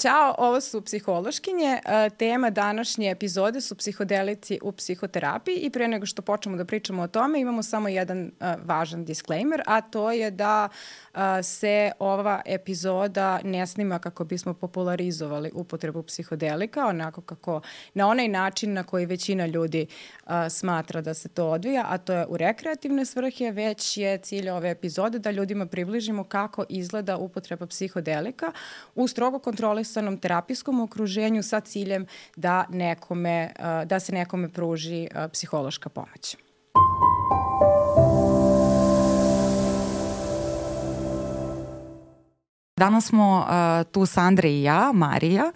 Ćao, ovo su psihološkinje. E, tema današnje epizode su psihodelici u psihoterapiji i pre nego što počnemo da pričamo o tome imamo samo jedan uh, važan disclaimer, a to je da uh, se ova epizoda ne snima kako bismo popularizovali upotrebu psihodelika, onako kako na onaj način na koji većina ljudi smatra da se to odvija, a to je u rekreativne svrhe, već je cilj ove epizode da ljudima približimo kako izgleda upotreba psihodelika u strogo kontrolisanom terapijskom okruženju sa ciljem da, nekome, da se nekome pruži psihološka pomoć. Danas smo uh, tu Sandra i ja, Marija,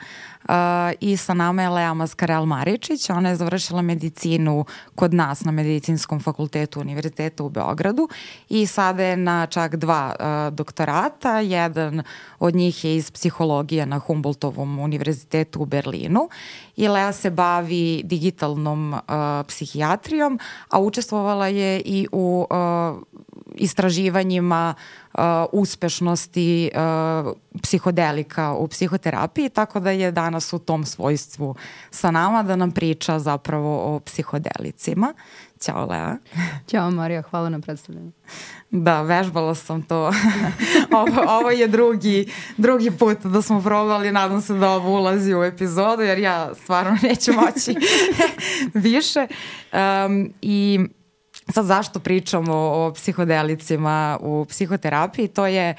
uh, i sa nama je Lea Maskarel Maričić. Ona je završila medicinu kod nas na medicinskom fakultetu Univerziteta u Beogradu i sada je na čak dva uh, doktorata. Jedan od njih je iz psihologije na Humboldtovom univerzitetu u Berlinu i Lea se bavi digitalnom uh, psihijatrijom, a učestvovala je i u uh, istraživanjima uh, uspešnosti uh, psihodelika u psihoterapiji, tako da je danas u tom svojstvu sa nama da nam priča zapravo o psihodelicima. Ćao Lea. Ćao Marija, hvala na predstavljanju. Da, vežbala sam to. ovo, ovo je drugi, drugi put da smo probali, nadam se da ovo ulazi u epizodu, jer ja stvarno neću moći više. Um, I Sad zašto pričamo o psihodelicima u psihoterapiji, to je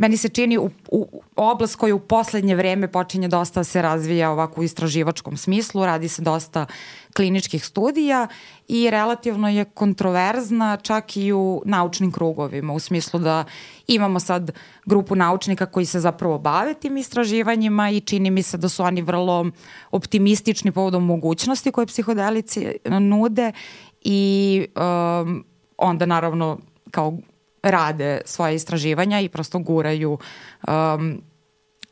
meni se čini u, u, oblast koja u poslednje vreme počinje dosta se razvija ovako u istraživačkom smislu, radi se dosta kliničkih studija i relativno je kontroverzna čak i u naučnim krugovima, u smislu da imamo sad grupu naučnika koji se zapravo bave tim istraživanjima i čini mi se da su oni vrlo optimistični povodom mogućnosti koje psihodelici nude i um, onda naravno kao rade svoje istraživanja i prosto guraju um,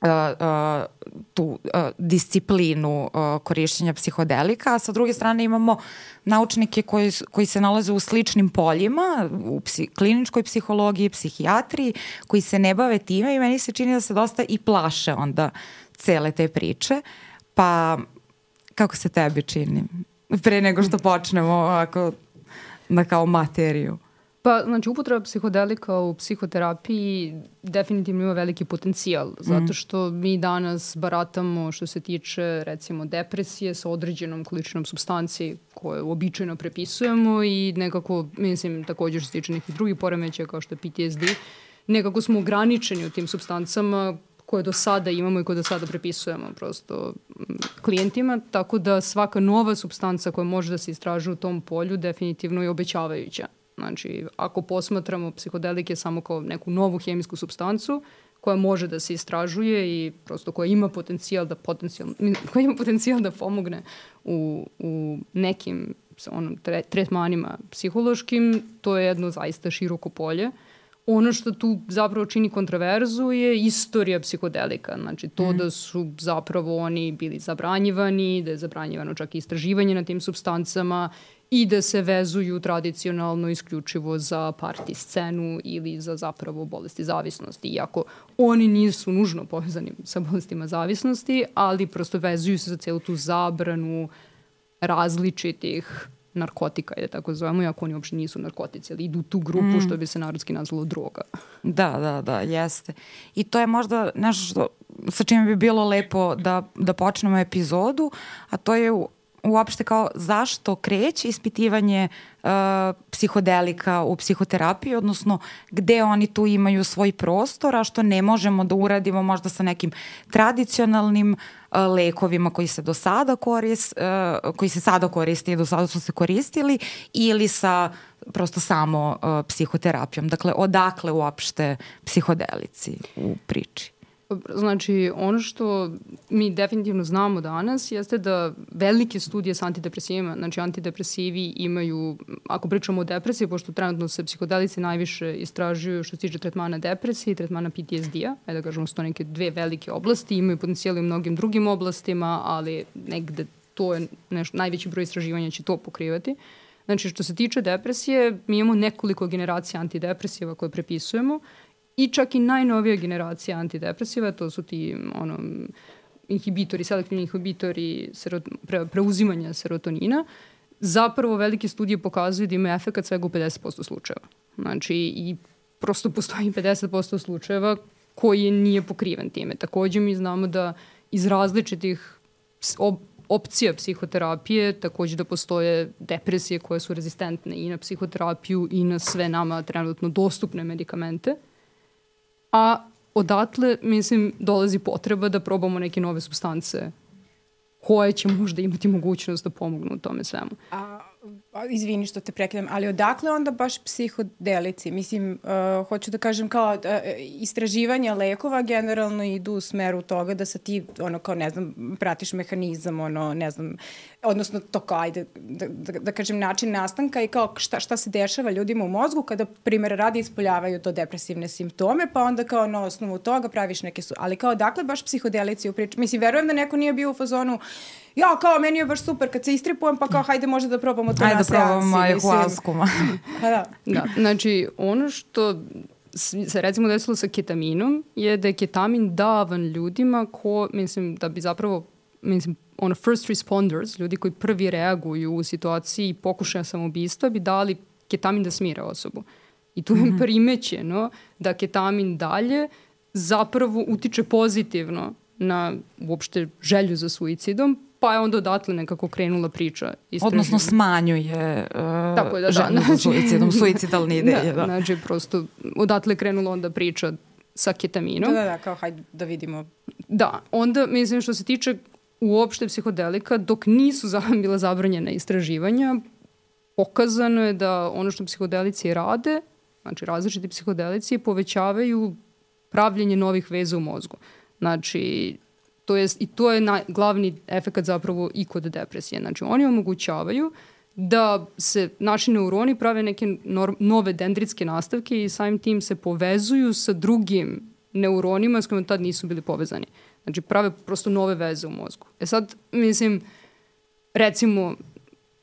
uh, uh, tu uh, disciplinu uh, korišćenja psihodelika, a sa druge strane imamo naučnike koji, koji se nalaze u sličnim poljima, u psi, kliničkoj psihologiji, psihijatriji, koji se ne bave time i meni se čini da se dosta i plaše onda cele te priče. Pa kako se tebi čini? Pre nego što počnemo ovako na kao materiju? Pa, znači, upotreba psihodelika u psihoterapiji definitivno ima veliki potencijal, zato mm. što mi danas baratamo što se tiče, recimo, depresije sa određenom količinom substanci koje uobičajeno prepisujemo i nekako, mislim, takođe što se tiče nekih drugih poremeća kao što je PTSD, nekako smo ograničeni u tim substancama koje do sada imamo i koje do sada prepisujemo prosto klijentima, tako da svaka nova substanca koja može da se istražuje u tom polju definitivno je obećavajuća. Znači, ako posmatramo psihodelike samo kao neku novu hemijsku substancu, koja može da se istražuje i prosto koja ima potencijal da potencijal, koja ima potencijal da pomogne u, u nekim onom tre, tretmanima psihološkim, to je jedno zaista široko polje. Uh, ono što tu zapravo čini kontraverzu je istorija psihodelika. Znači to mm. da su zapravo oni bili zabranjivani, da je zabranjivano čak i istraživanje na tim substancama i da se vezuju tradicionalno isključivo za parti scenu ili za zapravo bolesti zavisnosti. Iako oni nisu nužno povezani sa bolestima zavisnosti, ali prosto vezuju se za celu tu zabranu različitih narkotika, je tako zovemo, iako oni uopšte nisu narkotici, ali idu u tu grupu mm. što bi se narodski nazvalo droga. Da, da, da, jeste. I to je možda nešto što, sa čime bi bilo lepo da, da počnemo epizodu, a to je uopšte kao zašto kreće ispitivanje uh, psihodelika u psihoterapiji, odnosno gde oni tu imaju svoj prostor, a što ne možemo da uradimo možda sa nekim tradicionalnim uh, lekovima koji se do sada koris, uh, koji se sada koriste i do sada su se koristili ili sa prosto samo uh, psihoterapijom. Dakle, odakle uopšte psihodelici u priči? Znači, ono što mi definitivno znamo danas jeste da velike studije sa antidepresivima, znači antidepresivi imaju, ako pričamo o depresiji, pošto trenutno se psihodelici najviše istražuju što se tiče tretmana depresije i tretmana PTSD-a, ajde da kažemo su to neke dve velike oblasti, imaju potencijali u mnogim drugim oblastima, ali negde to je nešto, najveći broj istraživanja će to pokrivati. Znači, što se tiče depresije, mi imamo nekoliko generacija antidepresiva koje prepisujemo i čak i najnovija generacija antidepresiva, to su ti ono, inhibitori, selektivni inhibitori serot, pre, preuzimanja serotonina, zapravo velike studije pokazuju da ima efekt svega u 50% slučajeva. Znači, i prosto postoji 50% slučajeva koji nije pokriven time. Takođe mi znamo da iz različitih op opcija psihoterapije, takođe da postoje depresije koje su rezistentne i na psihoterapiju i na sve nama trenutno dostupne medikamente. A odatle, mislim, dolazi potreba da probamo neke nove substance koje će možda imati mogućnost da pomognu u tome svemu. A izvini što te prekidam, ali odakle onda baš psihodelici? Mislim, uh, hoću da kažem kao uh, istraživanja lekova generalno idu u smeru toga da sa ti, ono, kao ne znam, pratiš mehanizam, ono, ne znam, odnosno to kao, ajde, da, da, da kažem, način nastanka i kao šta, šta se dešava ljudima u mozgu kada, primjer, radi ispoljavaju to depresivne simptome, pa onda kao na osnovu toga praviš neke su, ali kao dakle baš psihodelici u priču. Mislim, verujem da neko nije bio u fazonu ja, kao, meni je baš super kad se istripujem, pa kao, hajde možda da probamo to hajde na da probamo ayahuasku. pa da. da. Znači, ono što se recimo desilo sa ketaminom je da je ketamin davan ljudima ko, mislim, da bi zapravo, mislim, ono first responders, ljudi koji prvi reaguju u situaciji pokušaja samoubistva, bi dali ketamin da smire osobu. I tu je mm -hmm. primećeno da ketamin dalje zapravo utiče pozitivno na uopšte želju za suicidom, pa je onda odatle nekako krenula priča. Istražima. Odnosno smanjuje uh, Tako je, da, želju da, znači, suicidom, suicidalne da, ideje. Da, da, znači prosto odatle je krenula onda priča sa ketaminom. Da, da, da, kao hajde da vidimo. Da, onda mislim što se tiče uopšte psihodelika, dok nisu za, bila zabranjena istraživanja, pokazano je da ono što psihodelici rade, znači različiti psihodelici, povećavaju pravljenje novih veza u mozgu. Znači, To jest, I to je na, glavni efekt zapravo i kod depresije. Znači, oni omogućavaju da se naši neuroni prave neke nor, nove dendritske nastavke i samim tim se povezuju sa drugim neuronima s kojima tad nisu bili povezani. Znači, prave prosto nove veze u mozgu. E sad, mislim, recimo,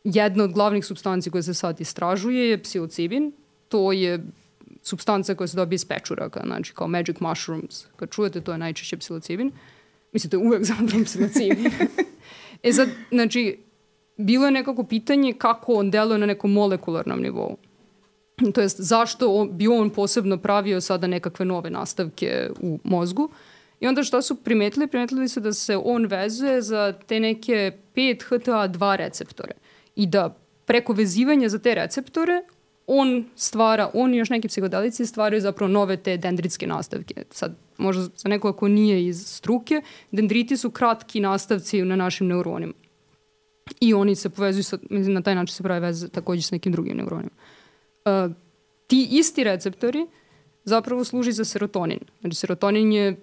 jedna od glavnih substanci koje se sad istražuje je psilocibin. To je substanca koja se dobije iz pečuraka, znači kao magic mushrooms. Kad čujete, to je najčešće psilocibin. Uh, Mislim, to je uvek zapravo psilocibin. e sad, znači, bilo je nekako pitanje kako on deluje na nekom molekularnom nivou. To jest, zašto on, bi on posebno pravio sada nekakve nove nastavke u mozgu. I onda što su primetili? Primetili su da se on vezuje za te neke 5 HTA2 receptore. I da preko vezivanja za te receptore on stvara, on i još neki psihodelici stvaraju zapravo nove te dendritske nastavke. Sad, možda za neko ko nije iz struke, dendriti su kratki nastavci na našim neuronima. I oni se povezuju, sa, na taj način se pravi veze takođe sa nekim drugim neuronima. Uh, ti isti receptori zapravo služi za serotonin. Znači, serotonin je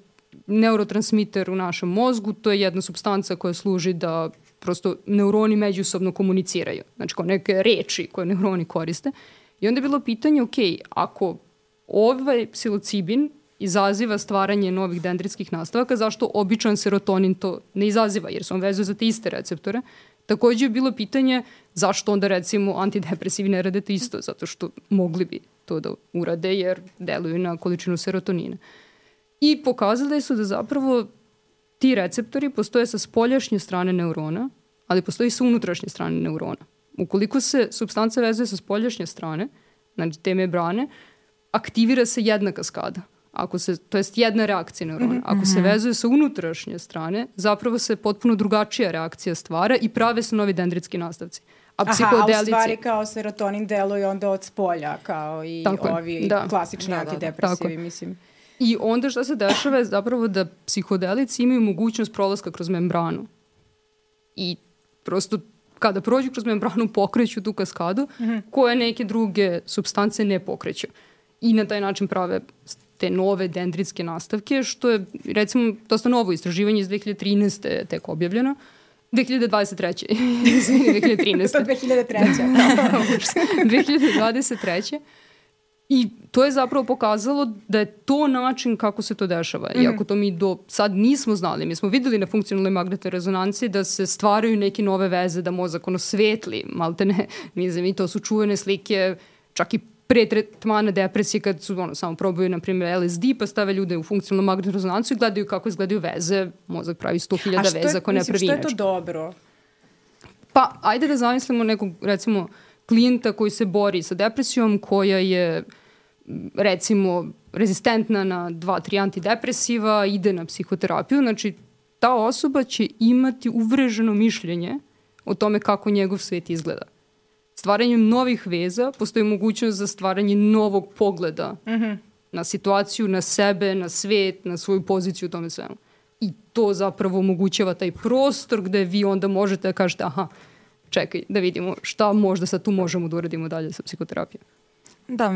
neurotransmiter u našem mozgu, to je jedna substanca koja služi da prosto neuroni međusobno komuniciraju. Znači, kao neke reči koje neuroni koriste. I onda je bilo pitanje, ok, ako ovaj psilocibin izaziva stvaranje novih dendritskih nastavaka, zašto običan serotonin to ne izaziva, jer se on vezuje za te iste receptore. Takođe je bilo pitanje zašto onda recimo antidepresivi ne rade to isto, zato što mogli bi to da urade jer deluju na količinu serotonina. I pokazali su da zapravo ti receptori postoje sa spoljašnje strane neurona, ali postoji sa unutrašnje strane neurona. Ukoliko se substanca vezuje sa spoljašnje strane, znači te membrane, aktivira se jedna kaskada. Ako se, to jest jedna reakcija neurona. Mhm, Ako se mhm. vezuje sa unutrašnje strane, zapravo se potpuno drugačija reakcija stvara i prave se novi dendritski nastavci. A psihodelici... Aha, a u stvari kao serotonin deluje onda od spolja, kao i tako ovi da. klasični da, antidepresivi, da, da. mislim. I onda što se dešava je zapravo da psihodelici imaju mogućnost prolaska kroz membranu. I prosto kada prođu kroz membranu pokreću tu kaskadu mm -hmm. koje neke druge substance ne pokreću. I na taj način prave te nove dendritske nastavke, što je recimo dosta novo istraživanje iz 2013. tek objavljeno. 2023. 2013. to 2003. 2023. I to je zapravo pokazalo da je to način kako se to dešava. Mm -hmm. Iako to mi do sad nismo znali. Mi smo videli na funkcionalnoj magnetnoj rezonanci da se stvaraju neke nove veze, da mozak ono svetli, malte ne. Mi znam, i to su čuvene slike čak i pre tretmana depresije kad su ono, samo probaju na primjer LSD pa stave ljude u funkcionalnu magnetnu rezonancu i gledaju kako izgledaju veze, mozak pravi 100.000 veza ako ne pravi što je to dobro? Pa, ajde da zamislimo nekog, recimo, klijenta koji se bori sa depresijom, koja je, recimo, rezistentna na dva, tri antidepresiva, ide na psihoterapiju, znači ta osoba će imati uvreženo mišljenje o tome kako njegov svet izgleda. Stvaranjem novih veza postoji mogućnost za stvaranje novog pogleda mm -hmm. na situaciju, na sebe, na svet, na svoju poziciju u tome svemu. I to zapravo omogućava taj prostor gde vi onda možete da kažete aha, čekaj, da vidimo šta možda sad tu možemo da uradimo dalje sa psihoterapijom. Da,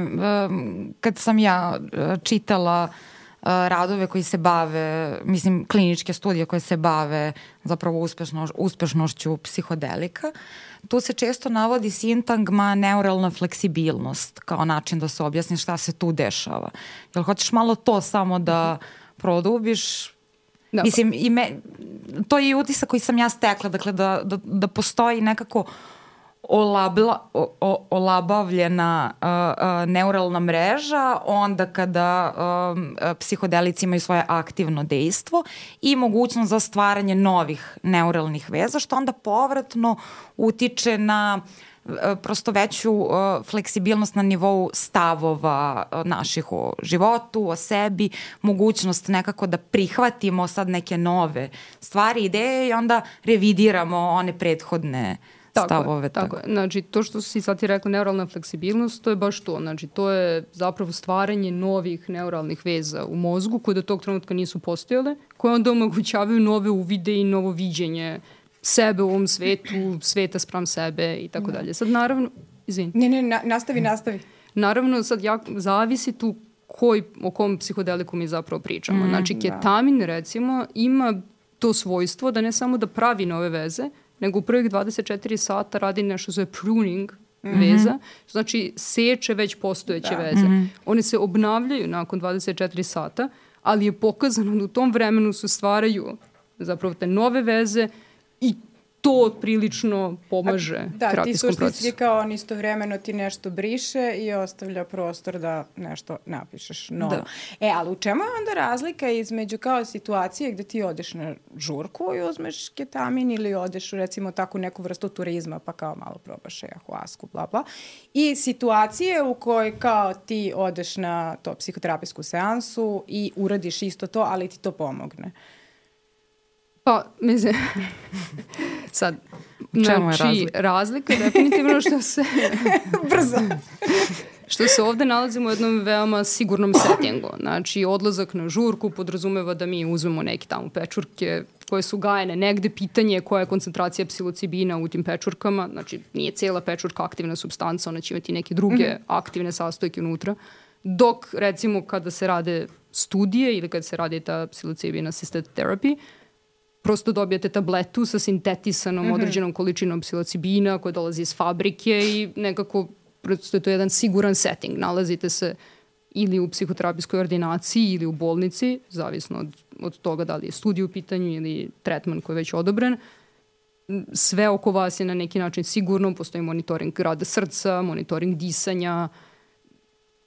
kad sam ja e, čitala e, radove koji se bave, mislim kliničke studije koje se bave zapravo uspešno, uspešnošću psihodelika, tu se često navodi sintagma neuralna fleksibilnost kao način da se objasni šta se tu dešava. Jel hoćeš malo to samo da produbiš? Da. Mislim, i me, to je i utisak koji sam ja stekla, dakle da, da, da postoji nekako olabla, o, o, olabavljena uh, uh, neuralna mreža onda kada um, psihodelici imaju svoje aktivno dejstvo i mogućnost za stvaranje novih neuralnih veza, što onda povratno utiče na uh, prosto veću uh, fleksibilnost na nivou stavova uh, naših o životu, o sebi, mogućnost nekako da prihvatimo sad neke nove stvari, ideje i onda revidiramo one prethodne tako stavove. Je, tako je. Znači, to što si sad ti rekla, neuralna fleksibilnost, to je baš to. Znači, to je zapravo stvaranje novih neuralnih veza u mozgu koje do tog trenutka nisu postojale, koje onda omogućavaju nove uvide i novo viđenje sebe u ovom svetu, sveta sprem sebe i tako da. dalje. Sad naravno, izvini. Ne, ne, na, nastavi, nastavi. Naravno, sad jak, zavisi tu koji, o kom psihodeliku mi zapravo pričamo. Mm, znači, da. ketamin, da. recimo, ima to svojstvo da ne samo da pravi nove veze, nego u prvih 24 sata radi nešto zove pruning mm -hmm. veza, znači seče već postojeće da. veze. Mm -hmm. One se obnavljaju nakon 24 sata, ali je pokazano da u tom vremenu se stvaraju zapravo te nove veze i to prilično pomaže A, da, terapijskom procesu. Da, ti suštinski kao on istovremeno ti nešto briše i ostavlja prostor da nešto napišeš novo. Da. E, ali u čemu je onda razlika između kao situacije gde ti odeš na žurku i uzmeš ketamin ili odeš u recimo takvu neku vrstu turizma pa kao malo probaš ayahuasku, bla bla, i situacije u kojoj kao ti odeš na to psihoterapijsku seansu i uradiš isto to, ali ti to pomogne. Pa, mislim, sad, Čemu znači, je razlika? razlika je definitivno što se... Brzo. što se ovde nalazimo u jednom veoma sigurnom settingu. Znači, odlazak na žurku podrazumeva da mi uzmemo neke tamo pečurke koje su gajene negde. Pitanje je koja je koncentracija psilocibina u tim pečurkama. Znači, nije cela pečurka aktivna substanca, ona će imati neke druge mm -hmm. aktivne sastojke unutra. Dok, recimo, kada se rade studije ili kada se radi ta psilocibina assisted therapy, prosto dobijete tabletu sa sintetisanom mm -hmm. određenom količinom psilocibina koja dolazi iz fabrike i nekako prosto je to jedan siguran setting. Nalazite se ili u psihoterapijskoj ordinaciji ili u bolnici, zavisno od, od toga da li je studij u pitanju ili tretman koji je već odobren. Sve oko vas je na neki način sigurno, postoji monitoring rada srca, monitoring disanja, uh,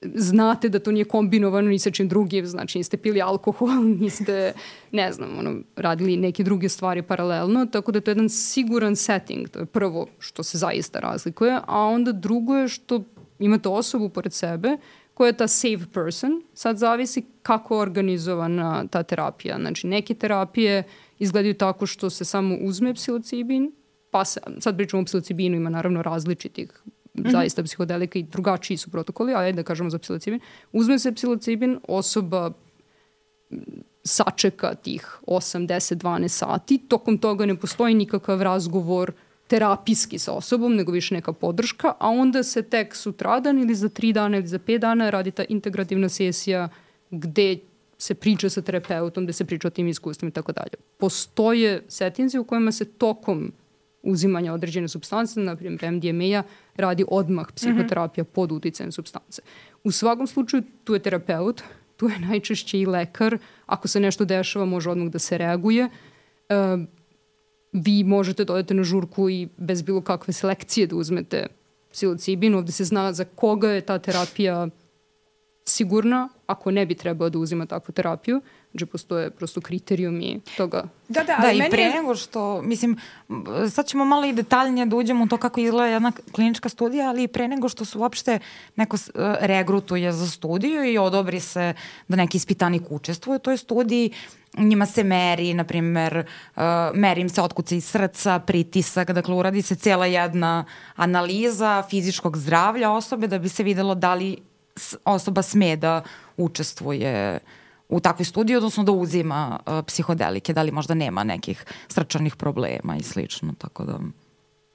znate da to nije kombinovano ni sa čim drugim, znači niste pili alkohol, niste, ne znam, ono, radili neke druge stvari paralelno, tako da je to jedan siguran setting, to je prvo što se zaista razlikuje, a onda drugo je što imate osobu pored sebe koja je ta safe person, sad zavisi kako je organizovana ta terapija. Znači, neke terapije izgledaju tako što se samo uzme psilocibin, pa se, sad pričamo o psilocibinu, ima naravno različitih -hmm. zaista psihodelika i drugačiji su protokoli, ali da kažemo za psilocibin. Uzme se psilocibin, osoba sačeka tih 8, 10, 12 sati, tokom toga ne postoji nikakav razgovor terapijski sa osobom, nego više neka podrška, a onda se tek sutradan ili za 3 dana ili za 5 dana radi ta integrativna sesija gde se priča sa terapeutom, gde se priča o tim iskustvima i tako dalje. Postoje setinzi u kojima se tokom uzimanja određene substance, na primjer MDMA-a, radi odmah psihoterapija mm -hmm. pod uticajem substance. U svakom slučaju tu je terapeut, tu je najčešće i lekar, ako se nešto dešava može odmah da se reaguje. Uh, vi možete dodati na žurku i bez bilo kakve selekcije da uzmete psilocibin, ovde se zna za koga je ta terapija sigurna ako ne bi trebao da uzima takvu terapiju. Znači, postoje prosto kriterijumi toga. Da, da, da i pre je... nego što, mislim, sad ćemo malo i detaljnije da uđemo u to kako izgleda jedna klinička studija, ali i pre nego što se uopšte neko e, regrutuje za studiju i odobri se da neki ispitanik učestvuje u toj studiji, njima se meri, na primer, uh, meri im se otkuca iz srca, pritisak, dakle uradi se cijela jedna analiza fizičkog zdravlja osobe da bi se videlo da li osoba sme da učestvuje u takvoj studiji, odnosno da uzima uh, psihodelike, da li možda nema nekih srčanih problema i slično, tako da...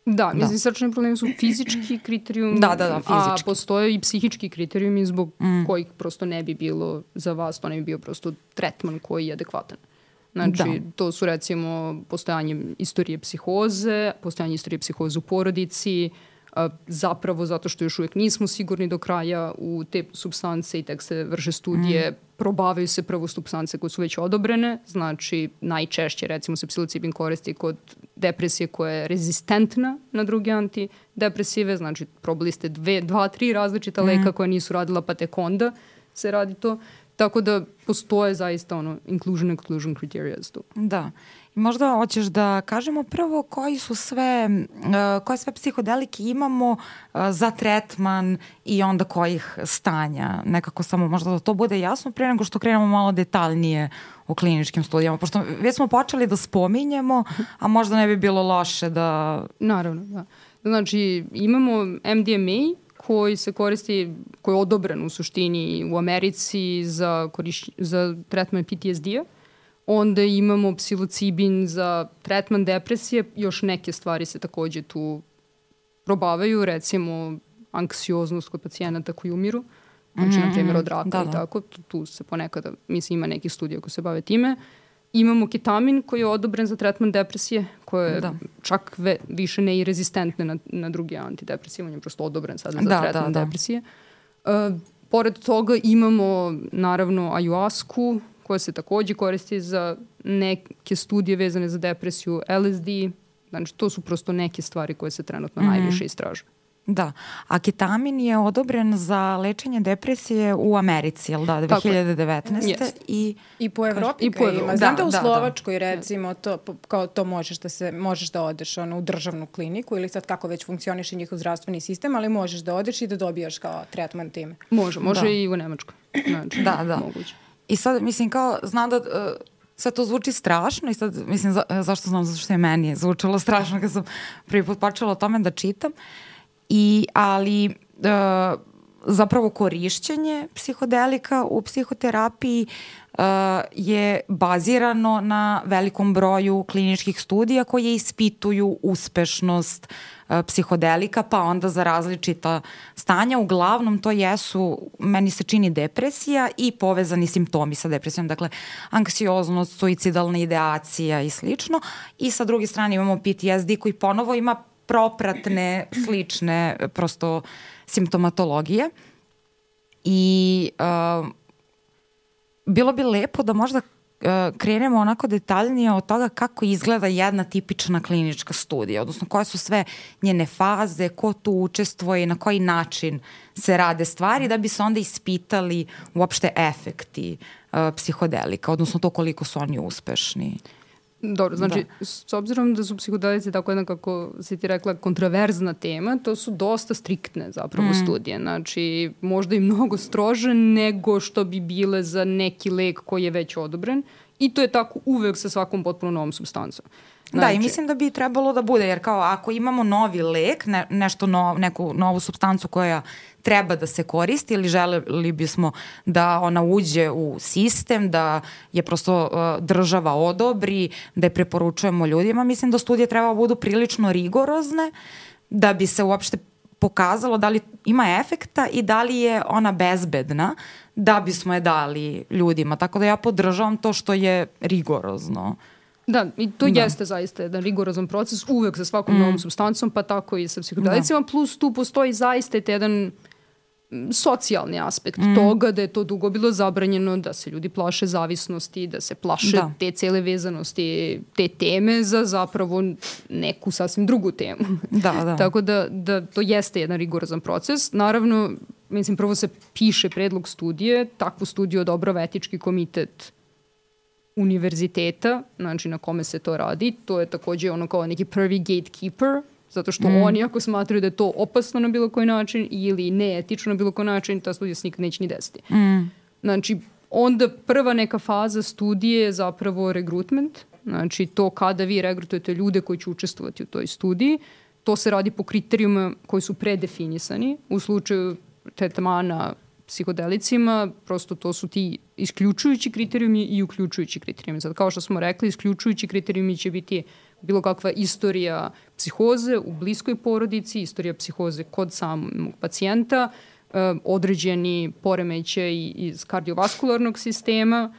Da, mislim, da. srčani problemi su fizički kriterijum, da, da, da, fizički. a postoje i psihički kriterijumi zbog mm. kojih prosto ne bi bilo za vas, to ne bi bio prosto tretman koji je adekvatan. Znači, da. to su recimo postojanje istorije psihoze, postojanje istorije psihoze u porodici, uh, zapravo zato što još uvijek nismo sigurni do kraja u te substance i tek se vrše studije, mm. probavaju se prvo substance koje su već odobrene, znači najčešće recimo se psilocibin koristi kod depresije koja je rezistentna na druge antidepresive, znači probali ste dve, dva, tri različita mm. leka koja nisu radila pa tek onda se radi to. Tako da postoje zaista ono inclusion exclusion criteria tu. Da. Možda hoćeš da kažemo prvo koji su sve, uh, koje sve psihodelike imamo uh, za tretman i onda kojih stanja. Nekako samo možda da to bude jasno pre nego što krenemo malo detaljnije u kliničkim studijama. Pošto već smo počeli da spominjemo, a možda ne bi bilo loše da... Naravno, da. Znači, imamo MDMA, koji se koristi, koji je odobren u suštini u Americi za, koriš, za tretman PTSD-a Onda imamo psilocibin za tretman depresije, još neke stvari se takođe tu probavaju, recimo anksioznost kod pacijenata koji umiru, znači mm -hmm. na primjer od raka da, i da. tako, tu, tu se ponekada, mislim ima neki studija koji se bave time. Imamo ketamin koji je odobren za tretman depresije, koje je da. čak ve, više ne i rezistentne na, na druge antidepresije, on je prosto odobren sada za da, tretman da, da. depresije. Uh, pored toga imamo naravno ajuasku, koja se takođe koristi za neke studije vezane za depresiju, LSD, znači to su prosto neke stvari koje se trenutno mm -hmm. najviše istražuju. Da, a ketamin je odobren za lečenje depresije u Americi, jel da, 2019. Yes. I, I po Evropi I po Evropi. ima. Znam da, da u da, da. Slovačkoj da. recimo to, kao to možeš da, se, možeš da odeš ono, u državnu kliniku ili sad kako već funkcioniše njihov zdravstveni sistem, ali možeš da odeš i da dobijaš kao tretman time. Može, može da. i u Nemačkoj. Znači, da, da. Moguće. I sad, mislim, kao, znam da uh, sve to zvuči strašno i sad, mislim, za, zašto znam, zato što je meni zvučalo strašno kad sam prvi put počela o tome da čitam. I, ali, uh, zapravo korišćenje psihodelika u psihoterapiji uh, je bazirano na velikom broju kliničkih studija koje ispituju uspešnost psihodelika, pa onda za različita stanja. Uglavnom to jesu, meni se čini depresija i povezani simptomi sa depresijom, dakle anksioznost, suicidalna ideacija i slično. I sa druge strane imamo PTSD koji ponovo ima propratne, slične, prosto simptomatologije. I uh, bilo bi lepo da možda krenemo onako detaljnije od toga kako izgleda jedna tipična klinička studija, odnosno koje su sve njene faze, ko tu učestvuje i na koji način se rade stvari da bi se onda ispitali uopšte efekti uh, psihodelika, odnosno to koliko su oni uspešni. Dobro, znači, da. s obzirom da su psihodelice tako jedna, kako si ti rekla, kontraverzna tema, to su dosta striktne zapravo mm. studije. Znači, možda i mnogo strože nego što bi bile za neki lek koji je već odobren. I to je tako uvek sa svakom potpuno novom substancom. Znači, da, i mislim da bi trebalo da bude, jer kao ako imamo novi lek, ne, nešto no, neku novu substancu koja treba da se koristi ili želeli bismo da ona uđe u sistem, da je prosto uh, država odobri, da je preporučujemo ljudima, mislim da studije treba da budu prilično rigorozne da bi se uopšte pokazalo da li ima efekta i da li je ona bezbedna da bismo je dali ljudima. Tako da ja podržavam to što je rigorozno. Da, i to da. jeste zaista jedan rigorozan proces uvek sa svakom mm. novom substancom, pa tako i sa psihodelicima, da. plus tu postoji zaista jedan socijalni aspekt mm. toga, da je to dugo bilo zabranjeno, da se ljudi plaše zavisnosti, da se plaše da. te cele vezanosti, te teme za zapravo neku sasvim drugu temu. Da, da. Tako da, da to jeste jedan rigorozan proces. Naravno, mislim, prvo se piše predlog studije, takvu studiju odobrava etički komitet univerziteta, znači na kome se to radi. To je takođe ono kao neki prvi gatekeeper Zato što mm. oni ako smatraju da je to opasno na bilo koji način ili neetično na bilo koji način, ta studija se nikad neće ni desiti. Mm. Znači, onda prva neka faza studije je zapravo rekrutment, znači to kada vi regrutujete ljude koji će učestvovati u toj studiji, to se radi po kriterijuma koji su predefinisani. U slučaju tretmana psihodelicima, prosto to su ti isključujući kriterijumi i uključujući kriterijumi. Sad, kao što smo rekli, isključujući kriterijumi će biti bilo kakva istorija psihoze u bliskoj porodici, istorija psihoze kod samog pacijenta, e, određeni poremeće iz kardiovaskularnog sistema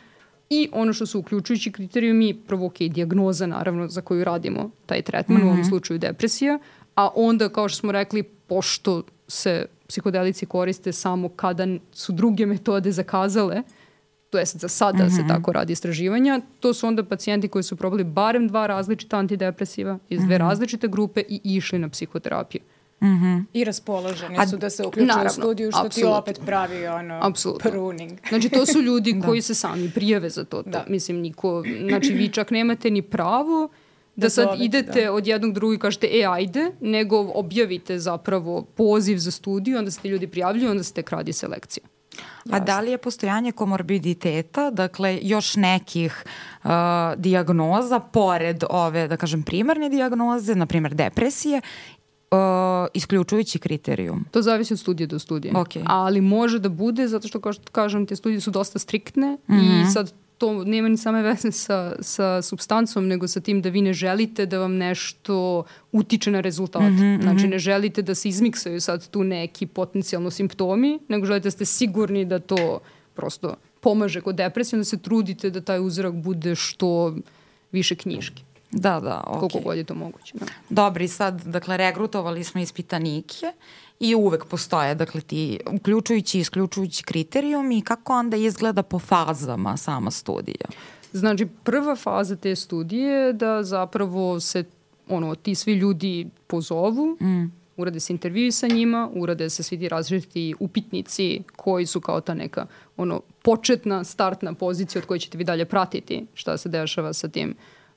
i ono što su uključujući kriterijumi, prvo ok, diagnoza naravno za koju radimo taj tretman, mm -hmm. u ovom mhm. slučaju depresija, a onda kao što smo rekli, pošto se psihodelici koriste samo kada su druge metode zakazale, to jest za sada mm -hmm. se mhm. tako radi istraživanja, to su onda pacijenti koji su probali barem dva različita antidepresiva iz dve mm -hmm. različite grupe i išli na psihoterapiju. Mm -hmm. I raspoloženi A, su da se uključuju u studiju, što absolutno. ti opet pravi ono absolutno. pruning. znači, to su ljudi da. koji se sami prijave za to. to. Da. Mislim, niko, znači, vi čak nemate ni pravo da sad zovete, idete da. od jednog drugog i kažete, e, ajde, nego objavite zapravo poziv za studiju, onda se ti ljudi prijavljuju, onda se tek radi selekcija. A da li je postojanje komorbiditeta, dakle još nekih uh, diagnoza pored ove, da kažem, primarne diagnoze, na primer depresije, uh, isključujući kriterijum? To zavisi od studije do studije. Okay. Ali može da bude, zato što, kao što kažem, te studije su dosta striktne mm -hmm. i mhm. sad to nema ni same veze sa, sa substancom, nego sa tim da vi ne želite da vam nešto utiče na rezultate. Mm -hmm, znači, ne želite da se izmiksaju sad tu neki potencijalno simptomi, nego želite da ste sigurni da to prosto pomaže kod depresije, onda se trudite da taj uzorak bude što više knjiški. Da, da, ok. Koliko god je to moguće. Da. Dobri, sad, dakle, regrutovali smo ispitanike i uvek postoje, dakle, ti uključujući i isključujući kriterijum i kako onda izgleda po fazama sama studija? Znači, prva faza te studije je da zapravo se ono, ti svi ljudi pozovu, mm. urade se intervjui sa njima, urade se svi ti različiti upitnici koji su kao ta neka ono, početna, startna pozicija od koje ćete vi dalje pratiti šta se dešava sa tim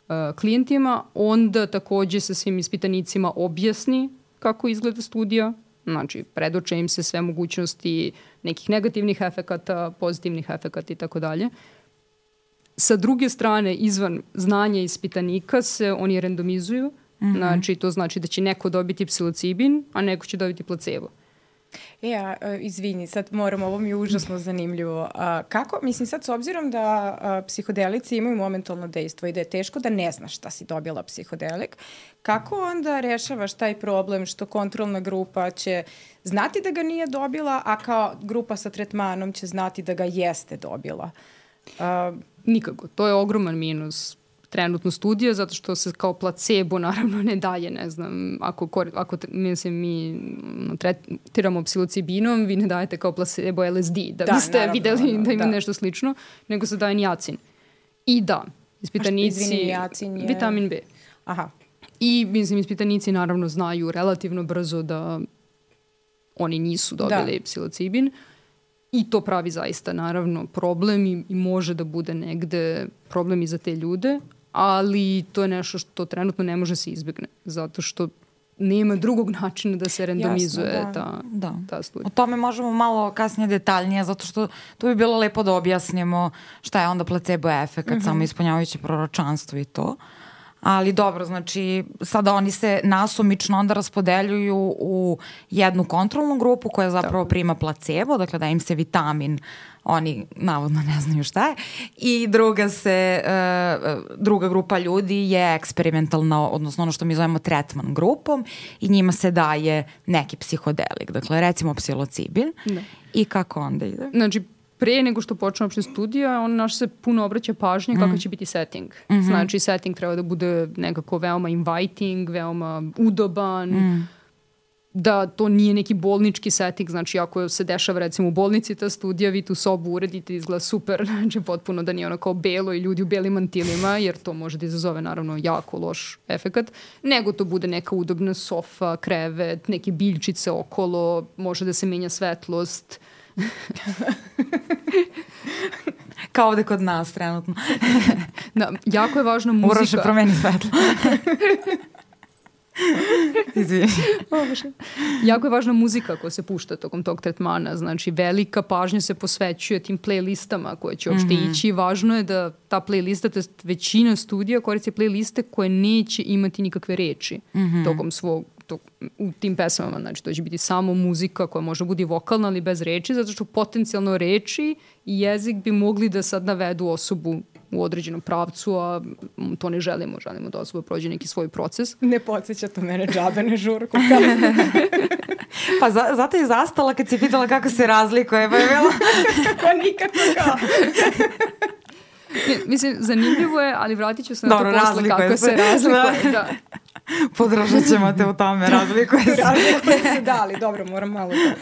uh, klijentima. Onda takođe se svim ispitanicima objasni kako izgleda studija, Znači, predoče im se sve mogućnosti nekih negativnih efekata, pozitivnih efekata i tako dalje. Sa druge strane, izvan znanja ispitanika se oni randomizuju. Mm -hmm. Znači, to znači da će neko dobiti psilocibin, a neko će dobiti placebo. E, a, izvini, sad moram, ovo mi je užasno zanimljivo. A, kako, mislim sad s obzirom da a, psihodelici imaju momentalno dejstvo i da je teško da ne znaš šta si dobila psihodelik, kako onda rešavaš taj problem što kontrolna grupa će znati da ga nije dobila, a kao grupa sa tretmanom će znati da ga jeste dobila? A, Nikako. To je ogroman minus trenutno studija, zato što se kao placebo naravno ne daje, ne znam, ako, ako mislim, mi tretiramo psilocibinom, vi ne dajete kao placebo LSD, da, da biste naravno, videli naravno, da ima da. nešto slično, nego se daje nijacin. I da, ispitanici... Izvini, nijacin je... Vitamin B. Aha. I, mislim, ispitanici naravno znaju relativno brzo da oni nisu dobili da. psilocibin. I to pravi zaista naravno problem i, i može da bude negde problem i za te ljude, ali to je nešto što trenutno ne može se izbjegne, zato što nema drugog načina da se randomizuje Jasno, da. ta, da. ta studija. O tome možemo malo kasnije detaljnije, zato što to bi bilo lepo da objasnimo šta je onda placebo efekt, mm -hmm. samo ispunjavajuće proročanstvo i to. Ali dobro, znači sada oni se nasumično onda raspodeljuju u jednu kontrolnu grupu koja zapravo Tako. prima placebo, dakle da im se vitamin oni navodno ne znaju šta je i druga se uh, druga grupa ljudi je eksperimentalna odnosno ono što mi zovemo tretman grupom i njima se daje neki psihodelik dakle recimo psilocibin da. i kako onda ide? Znači pre nego što počne opšte studija, on naš se puno obraća pažnje mm. kakav će biti setting. Mm -hmm. Znači, setting treba da bude nekako veoma inviting, veoma udoban, mm da to nije neki bolnički setting, znači ako se dešava recimo u bolnici ta studija, vi tu sobu uredite, izgleda super, znači potpuno da nije ono kao belo i ljudi u belim mantilima, jer to može da izazove naravno jako loš efekat, nego to bude neka udobna sofa, krevet, neke biljčice okolo, može da se menja svetlost, Kao ovde kod nas trenutno. da, jako je važna muzika. Moraš da promeni svetlo. Izvini. jako je važna muzika koja se pušta tokom tog tretmana. Znači, velika pažnja se posvećuje tim playlistama koje će uopšte mm -hmm. ići. Važno je da ta playlista, to je većina studija koristi playliste koje neće imati nikakve reči mm -hmm. tokom svog to, u tim pesmama, znači to će biti samo muzika koja može biti vokalna ali bez reči, zato što potencijalno reči i jezik bi mogli da sad navedu osobu u određenom pravcu, a to ne želimo, želimo da osoba prođe neki svoj proces. Ne podsjeća to mene džabe na žurku. pa za, zato je zastala kad si pitala kako se razlikuje, pa je bilo... pa nikako kao. Ne, mislim, zanimljivo je, ali vratit ću se na Dobro, to posle kako se, se razlikuje. Da. Podržat ćemo te u tome, razlikuje se. razlikuje se, da, ali dobro, moram malo da...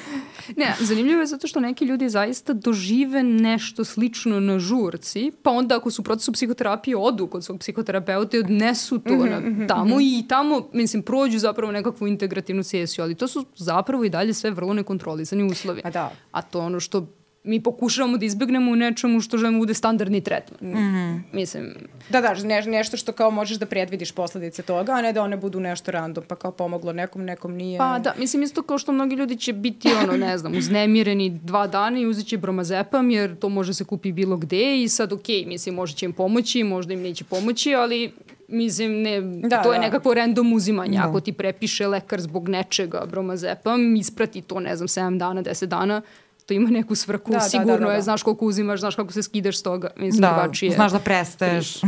Ne, zanimljivo je zato što neki ljudi zaista dožive nešto slično na žurci, pa onda ako su u procesu psihoterapije odu kod svog psihoterapeuta i odnesu to mm -hmm, na mhm, tamo mm -hmm. i tamo, mislim, prođu zapravo nekakvu integrativnu sesiju, ali to su zapravo i dalje sve vrlo nekontrolisani uslovi. A da. A to ono što mi pokušavamo da izbegnemo u nečemu što želimo da bude standardni tretman. Mm -hmm. Mislim... Da, da, ne, nešto što kao možeš da predvidiš posledice toga, a ne da one budu nešto random, pa kao pomoglo nekom, nekom nije. Pa da, mislim isto kao što mnogi ljudi će biti, ono, ne znam, uznemireni dva dana i uzet će bromazepam, jer to može se kupi bilo gde i sad, okej, okay, mislim, može će im pomoći, možda im neće pomoći, ali mislim, ne, da, to je da. nekako random uzimanje. Da. Ako ti prepiše lekar zbog nečega bromazepam, isprati to, ne znam, 7 dana, 10 dana, to ima neku svrhu, da, sigurno da, da, da, je, znaš koliko uzimaš, znaš kako se skidaš s toga. Mislim, da, drugačije. znaš da prestaješ.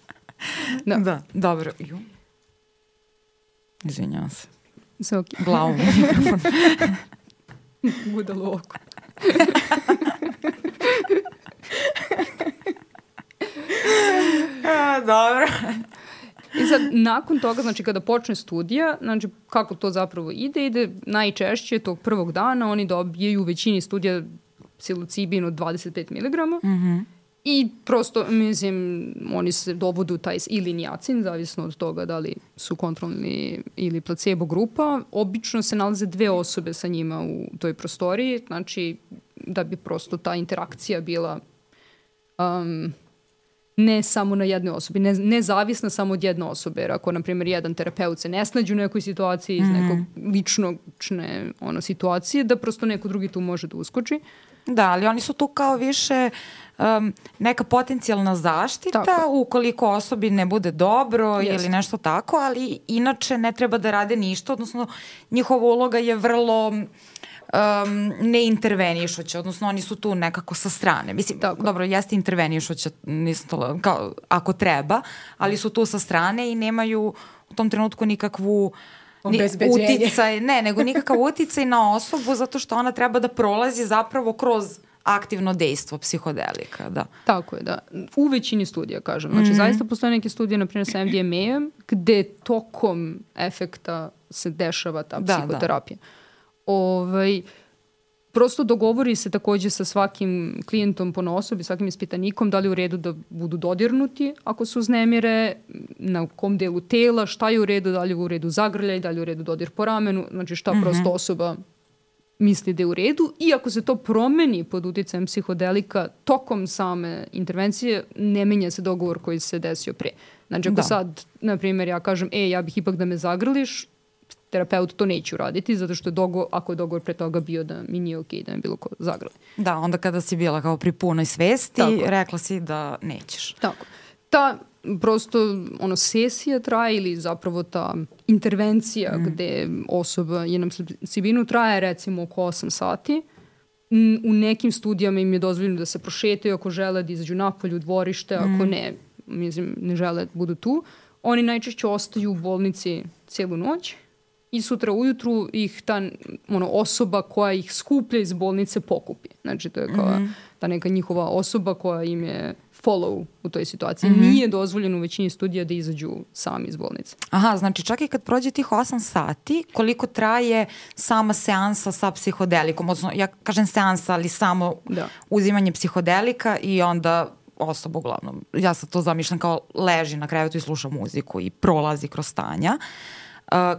da. da, dobro. Ju. Izvinjavam se. Sve okej. Okay. Glavu mikrofon. Budalo oko. A, dobro. I sad, nakon toga, znači, kada počne studija, znači, kako to zapravo ide, ide najčešće tog prvog dana, oni dobijaju u većini studija psilocibin od 25 mg, mm -hmm. I prosto, mislim, oni se dovodu taj ili nijacin, zavisno od toga da li su kontrolni ili placebo grupa. Obično se nalaze dve osobe sa njima u toj prostoriji, znači da bi prosto ta interakcija bila um, ne samo na jednoj osobi, ne, ne zavisna samo od jedne osobe, jer ako, na primjer, jedan terapeut se ne snađe u nekoj situaciji iz mm. nekog ličnočne ono, situacije, da prosto neko drugi tu može da uskoči. Da, ali oni su tu kao više um, neka potencijalna zaštita tako. ukoliko osobi ne bude dobro Jest. ili nešto tako, ali inače ne treba da rade ništa, odnosno njihova uloga je vrlo um, ne intervenišuće, odnosno oni su tu nekako sa strane. Mislim, Tako. dobro, jeste intervenišuće, nisam to, kao, ako treba, ali su tu sa strane i nemaju u tom trenutku nikakvu ni, uticaj, ne, nego nikakav uticaj na osobu zato što ona treba da prolazi zapravo kroz aktivno dejstvo psihodelika, da. Tako je, da. U većini studija, kažem. Znači, mm -hmm. zaista postoje neke studije, na primjer sa MDMA-em, gde tokom efekta se dešava ta da, da. psihoterapija. Da ovaj, prosto dogovori se takođe sa svakim klijentom po osobi, svakim ispitanikom, da li je u redu da budu dodirnuti ako su uznemire, na kom delu tela, šta je u redu, da li je u redu zagrljaj, da li je u redu dodir po ramenu, znači šta mm -hmm. prosto osoba misli da je u redu i ako se to promeni pod uticajem psihodelika tokom same intervencije, ne menja se dogovor koji se desio pre. Znači ako da. sad, na primjer, ja kažem, e, ja bih ipak da me zagrliš, terapeut to neće uraditi, zato što je dogovor, ako je dogovor pre toga bio da mi nije okej okay, da me bilo ko zagrali. Da, onda kada si bila kao pri punoj svesti, Tako. rekla si da nećeš. Tako. Ta prosto ono sesija traje ili zapravo ta intervencija mm. gde osoba je na psilocibinu traje recimo oko 8 sati. U nekim studijama im je dozvoljeno da se prošetaju ako žele da izađu napolju u dvorište, mm. ako ne, mislim, ne žele da budu tu. Oni najčešće ostaju u bolnici celu noć i sutra ujutru ih ta ono, osoba koja ih skuplja iz bolnice pokupi. Znači, to je kao mm -hmm. ta neka njihova osoba koja im je follow u toj situaciji. Mm -hmm. Nije dozvoljeno u većini studija da izađu sami iz bolnice. Aha, znači čak i kad prođe tih 8 sati, koliko traje sama seansa sa psihodelikom? Odnosno, ja kažem seansa, ali samo da. uzimanje psihodelika i onda osoba uglavnom, ja sad to zamišljam kao leži na krevetu i sluša muziku i prolazi kroz stanja. Uh,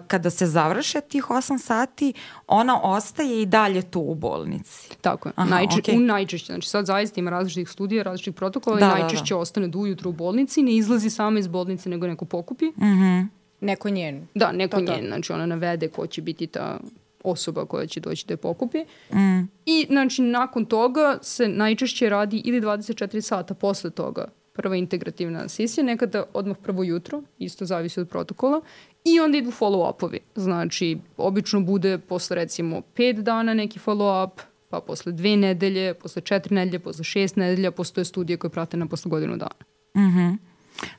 kada se završe tih 8 sati, ona ostaje i dalje tu u bolnici. Tako je. Aha, Najče, okay. U najčešće. Znači sad zaista ima različitih studija, različitih protokola da, i najčešće da, da. ostane do ujutru u bolnici, ne izlazi sama iz bolnice, nego neko pokupi. Mm -hmm. Neko njen. Da, neko to, njen. Znači ona navede ko će biti ta osoba koja će doći da je pokupi. Mm. I znači nakon toga se najčešće radi ili 24 sata posle toga prva integrativna sesija, nekada odmah prvo jutro, isto zavisi od protokola, i onda idu follow-upovi. Znači, obično bude posle recimo 5 dana neki follow-up, pa posle dve nedelje, posle četiri nedelje, posle šest nedelja, postoje studije koje prate na posle godinu dana. Mhm. Mm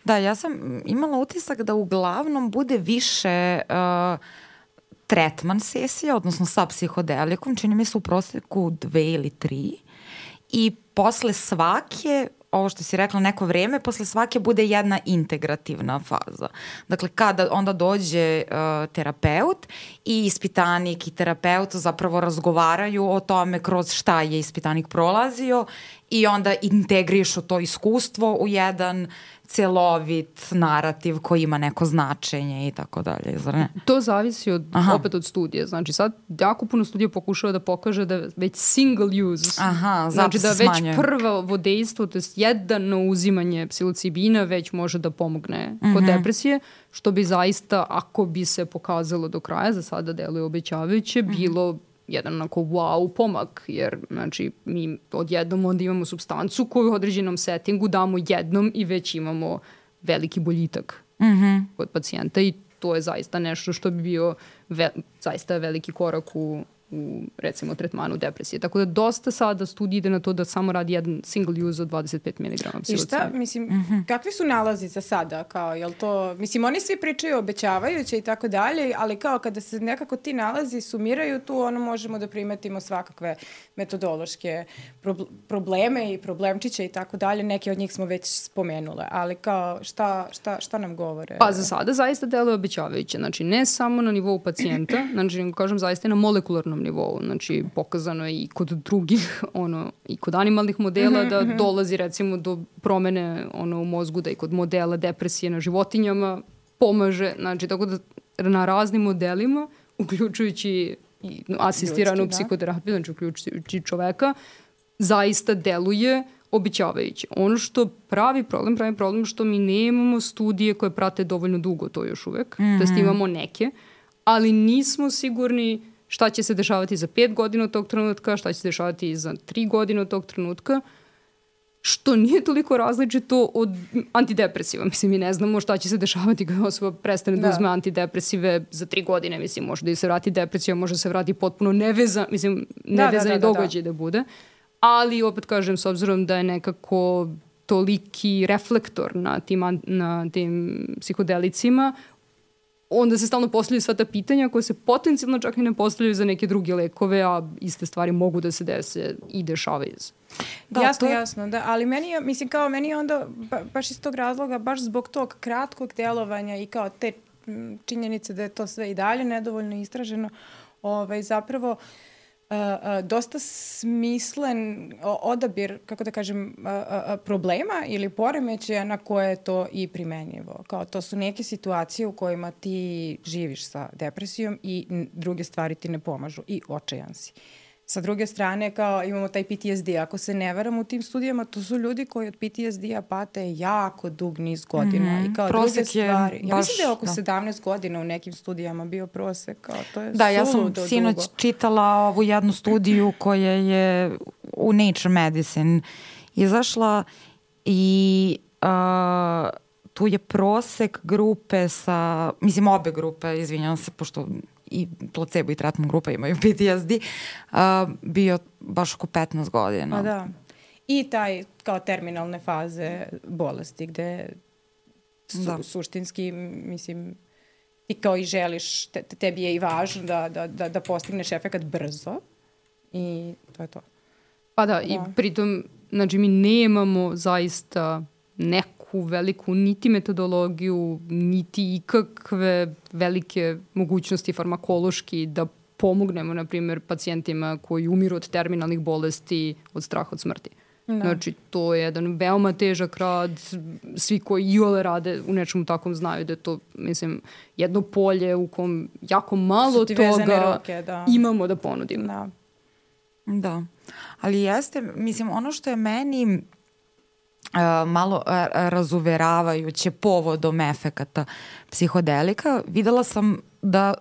da, ja sam imala utisak da uglavnom bude više uh, tretman sesija, odnosno sa psihodelikom, čini mi se u proseku dve ili tri. I posle svake ovo što si rekla, neko vreme, posle svake bude jedna integrativna faza. Dakle, kada onda dođe uh, terapeut i ispitanik i terapeut zapravo razgovaraju o tome kroz šta je ispitanik prolazio i onda integrišu to iskustvo u jedan celovit narativ koji ima neko značenje i tako dalje, zar ne? To zavisi od, Aha. opet od studije. Znači sad jako puno studija pokušava da pokaže da već single use, Aha, znači da već smanjuje. prvo vodejstvo, to je jedno uzimanje psilocibina već može da pomogne mm -hmm. kod mhm. depresije, što bi zaista, ako bi se pokazalo do kraja, za sada deluje obećavajuće, mm -hmm. bilo jedan onako wow pomak, jer znači, mi odjednom onda imamo substancu koju u određenom settingu damo jednom i već imamo veliki boljitak mm -hmm. kod pacijenta i to je zaista nešto što bi bio ve, zaista veliki korak u, u recimo tretmanu depresije. Tako da dosta sada studije ide na to da samo radi jedan single use od 25 mg psilocina. I šta, mislim, mm -hmm. kakvi su nalazi za sada? Kao, jel to, mislim, oni svi pričaju obećavajuće i tako dalje, ali kao kada se nekako ti nalazi sumiraju tu, ono možemo da primetimo svakakve metodološke probleme i problemčiće i tako dalje. Neke od njih smo već spomenule, ali kao šta, šta, šta nam govore? Pa za sada zaista deluje obećavajuće. Znači, ne samo na nivou pacijenta, znači, kažem, zaista i na molekularnom humanitarnom nivou. Znači, pokazano je i kod drugih, ono, i kod animalnih modela mm -hmm, da -hmm. dolazi recimo do promene ono, u mozgu, da i kod modela depresije na životinjama pomaže. Znači, tako da na raznim modelima, uključujući i asistiranu Ljudski, da. psihoterapiju, znači uključujući čoveka, zaista deluje običavajuće. Ono što pravi problem, pravi problem što mi nemamo studije koje prate dovoljno dugo to još uvek, mm -hmm. da imamo neke, ali nismo sigurni šta će se dešavati za pet godina od tog trenutka, šta će se dešavati za tri godine od tog trenutka, što nije toliko različito od antidepresiva. Mislim, mi ne znamo šta će se dešavati kada osoba prestane da, da uzme antidepresive za tri godine. Mislim, može da se vrati depresija, može da se vrati potpuno neveza, mislim, nevezani da, da, da, da, događaj da. da bude. Ali, opet kažem, s obzirom da je nekako toliki reflektor na tim, na tim psihodelicima, onda se stalno postavljaju sva ta pitanja koje se potencijalno čak i ne postavljaju za neke druge lekove, a iste stvari mogu da se dese i dešavaju se. Da, jasno, to... jasno, da, ali meni je, mislim, kao meni je onda, ba, baš iz tog razloga, baš zbog tog kratkog delovanja i kao te činjenice da je to sve i dalje nedovoljno istraženo, ovaj, zapravo uh, uh, dosta smislen odabir, kako da kažem, problema ili poremećaja na koje je to i primenjivo. Kao to su neke situacije u kojima ti živiš sa depresijom i druge stvari ti ne pomažu i očajan si. Uh, Sa druge strane, kao imamo taj PTSD. Ako se ne varam u tim studijama, to su ljudi koji od PTSD-a pate jako dug niz godina. Mm -hmm. I kao prosek druge stvari. Je ja baš, mislim da je oko da. 17 godina u nekim studijama bio prosek. Kao, to je da, ja sam sinoć dugo. čitala ovu jednu studiju koja je u Nature Medicine izašla i uh, tu je prosek grupe sa, mislim obe grupe, izvinjam se, pošto i placebo i tretman grupa imaju PTSD, uh, bio baš oko 15 godina. Pa da. I taj kao terminalne faze bolesti gde su, da. suštinski, mislim, ti kao i želiš, te, tebi je i važno da, da, da, da postigneš efekat brzo i to je to. Pa da, da, i pritom, znači mi nemamo zaista neku veliku niti metodologiju, niti ikakve velike mogućnosti farmakološki da pomognemo, na primjer, pacijentima koji umiru od terminalnih bolesti od straha od smrti. Da. Znači, to je jedan veoma težak rad. Svi koji i ole rade u nečemu takvom znaju da je to, mislim, jedno polje u kom jako malo toga ruke, da. imamo da ponudimo. Da. Da. Ali jeste, mislim, ono što je meni malo razuveravajuće povodom efekata psihodelika, videla sam da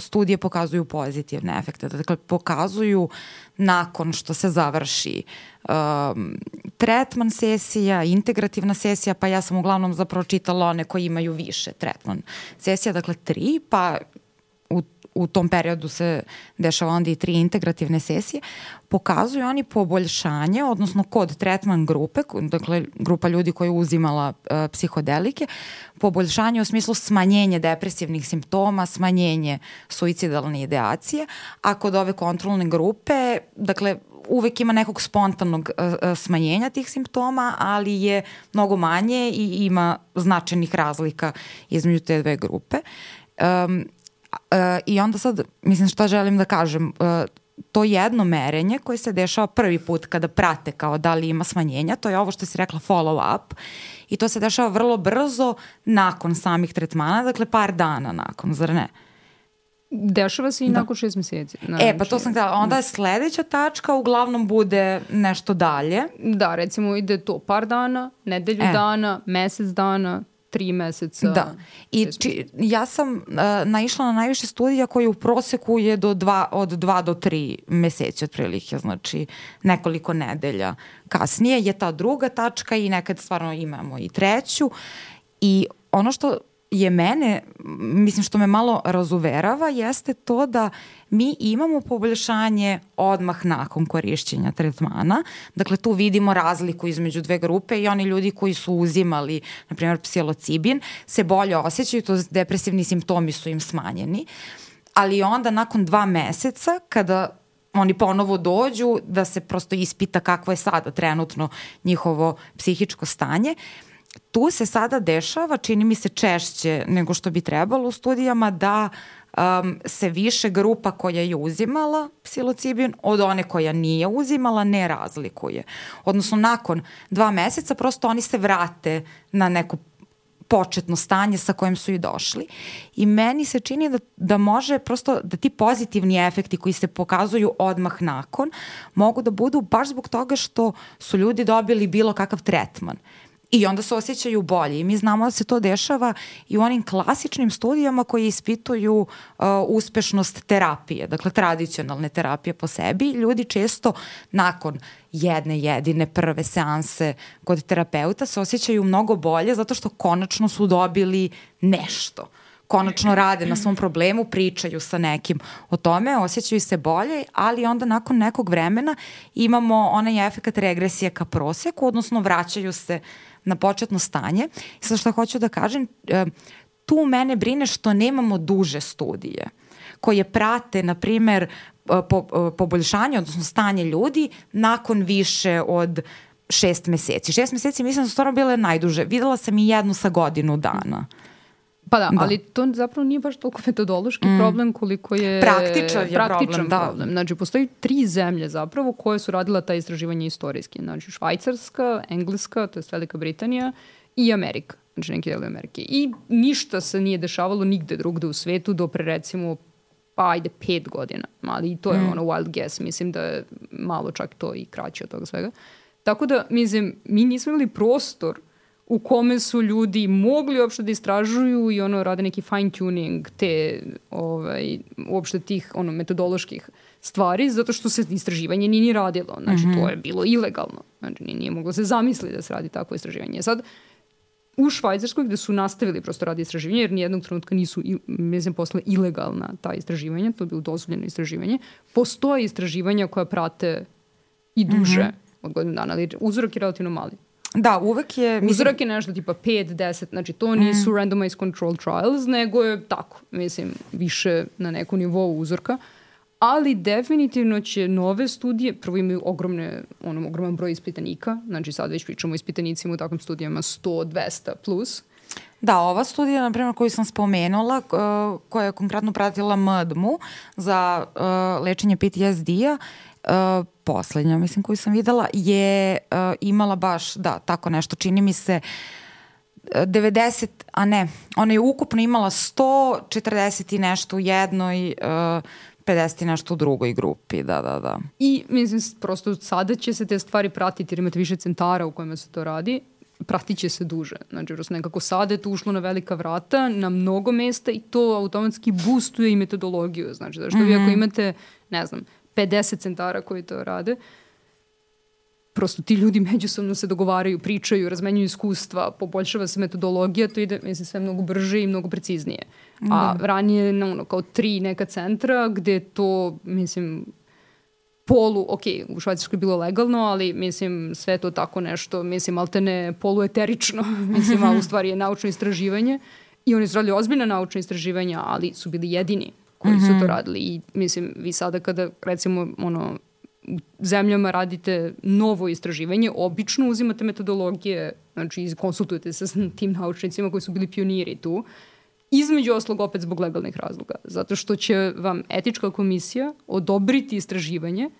studije pokazuju pozitivne efekte. Dakle, pokazuju nakon što se završi um, tretman sesija, integrativna sesija, pa ja sam uglavnom zapravo čitala one koji imaju više tretman sesija, dakle tri, pa u, tom periodu se dešava onda i tri integrativne sesije, pokazuju oni poboljšanje, odnosno kod tretman grupe, dakle grupa ljudi koja je uzimala uh, psihodelike, poboljšanje u smislu smanjenje depresivnih simptoma, smanjenje suicidalne ideacije, a kod ove kontrolne grupe, dakle uvek ima nekog spontanog uh, smanjenja tih simptoma, ali je mnogo manje i ima značajnih razlika između te dve grupe. Um, I onda sad, mislim šta želim da kažem, uh, to jedno merenje koje se dešava prvi put kada prate kao da li ima smanjenja, to je ovo što si rekla follow up i to se dešava vrlo brzo nakon samih tretmana, dakle par dana nakon, zar ne? Dešava se i da. nakon šest meseci. Znači, e, pa to sam htjela. Onda je sledeća tačka uglavnom bude nešto dalje. Da, recimo ide to par dana, nedelju e. dana, mesec dana, tri meseca. Da. I či, ja sam uh, naišla na najviše studija koji u proseku je do dva, od dva do tri meseci otprilike, znači nekoliko nedelja kasnije je ta druga tačka i nekad stvarno imamo i treću i ono što je mene, mislim što me malo razuverava, jeste to da mi imamo poboljšanje odmah nakon korišćenja tretmana. Dakle, tu vidimo razliku između dve grupe i oni ljudi koji su uzimali, na primjer, psilocibin, se bolje osjećaju, to depresivni simptomi su im smanjeni. Ali onda nakon dva meseca, kada oni ponovo dođu da se prosto ispita kakvo je sada trenutno njihovo psihičko stanje, uh, tu se sada dešava, čini mi se češće nego što bi trebalo u studijama, da um, se više grupa koja je uzimala psilocibin od one koja nije uzimala ne razlikuje. Odnosno, nakon dva meseca prosto oni se vrate na neko početno stanje sa kojim su i došli. I meni se čini da, da može prosto, da ti pozitivni efekti koji se pokazuju odmah nakon mogu da budu baš zbog toga što su ljudi dobili bilo kakav tretman i onda se osjećaju bolje. I mi znamo da se to dešava i u onim klasičnim studijama koji ispituju uh, uspešnost terapije, dakle tradicionalne terapije po sebi. Ljudi često nakon jedne jedine prve seanse kod terapeuta se osjećaju mnogo bolje zato što konačno su dobili nešto konačno rade na svom problemu, pričaju sa nekim o tome, osjećaju se bolje, ali onda nakon nekog vremena imamo onaj efekt regresije ka proseku, odnosno vraćaju se na početno stanje. I sad što hoću da kažem, e, tu mene brine što nemamo duže studije koje prate, na primer, e, po, e, poboljšanje, odnosno stanje ljudi nakon više od šest meseci. Šest meseci mislim da su stvarno bile najduže. Videla sam i jednu sa godinu dana. Pa da, da, ali to zapravo nije baš toliko metodološki mm. problem koliko je praktičan, je praktičan problem. Da. problem. Znači, postoji tri zemlje zapravo koje su radila ta istraživanja istorijski. Znači, Švajcarska, Engleska, to je Velika Britanija i Amerika. Znači, neki deli Amerike. I ništa se nije dešavalo nigde drugde u svetu do pre recimo pa ajde pet godina. Ali i to je mm. ono wild guess. Mislim da je malo čak to i kraće od toga svega. Tako da, mislim, mi nismo imali prostor u kome su ljudi mogli uopšte da istražuju i ono rade neki fine tuning te ovaj, uopšte tih ono, metodoloških stvari, zato što se istraživanje nije ni radilo. Znači, mm -hmm. to je bilo ilegalno. Znači, nije, nije moglo se zamisliti da se radi takvo istraživanje. Sad, u Švajcarskoj gde su nastavili prosto radi istraživanje, jer nijednog trenutka nisu, mislim, posle ilegalna ta istraživanja, to je bilo dozvoljeno istraživanje, postoje istraživanja koja prate i duže mm -hmm. od godinu dana, ali uzorak je relativno mali. Da, uvek je... Mislim... Uzorak je nešto tipa 5, 10, znači to nisu mm. randomized control trials, nego je tako, mislim, više na neku nivou uzorka. Ali definitivno će nove studije, prvo imaju ogromne, ono, ogroman broj ispitanika, znači sad već pričamo o ispitanicima u takvim studijama 100, 200 plus. Da, ova studija, na primjer, koju sam spomenula, koja je konkretno pratila MDMU za uh, lečenje PTSD-a, uh, poslednja, mislim, koju sam videla, je uh, imala baš, da, tako nešto, čini mi se, 90, a ne, ona je ukupno imala 140 i nešto u jednoj, uh, 50 i nešto u drugoj grupi, da, da, da. I mislim, prosto sada će se te stvari pratiti jer imate više centara u kojima se to radi pratit će se duže. Znači, prosto nekako sada je to ušlo na velika vrata, na mnogo mesta i to automatski boostuje i metodologiju. Znači, zašto mm -hmm. vi ako mhm. imate, ne znam, 50 centara koji to rade, prosto ti ljudi međusobno se dogovaraju, pričaju, razmenjuju iskustva, poboljšava se metodologija, to ide, mislim, sve mnogo brže i mnogo preciznije. A da. ranije, no, ono, kao tri neka centra gde to, mislim, polu, ok, u Švajcarskoj je bilo legalno, ali mislim sve to tako nešto, mislim altene polueterično, mislim, a u stvari je naučno istraživanje i oni su radili ozbiljna naučna istraživanja, ali su bili jedini koji su to mhm. radili i mislim vi sada kada recimo ono u zemljama radite novo istraživanje, obično uzimate metodologije, znači konsultujete se sa tim naučnicima koji su bili pioniri tu, između oslog opet zbog legalnih razloga, zato što će vam etička komisija odobriti istraživanje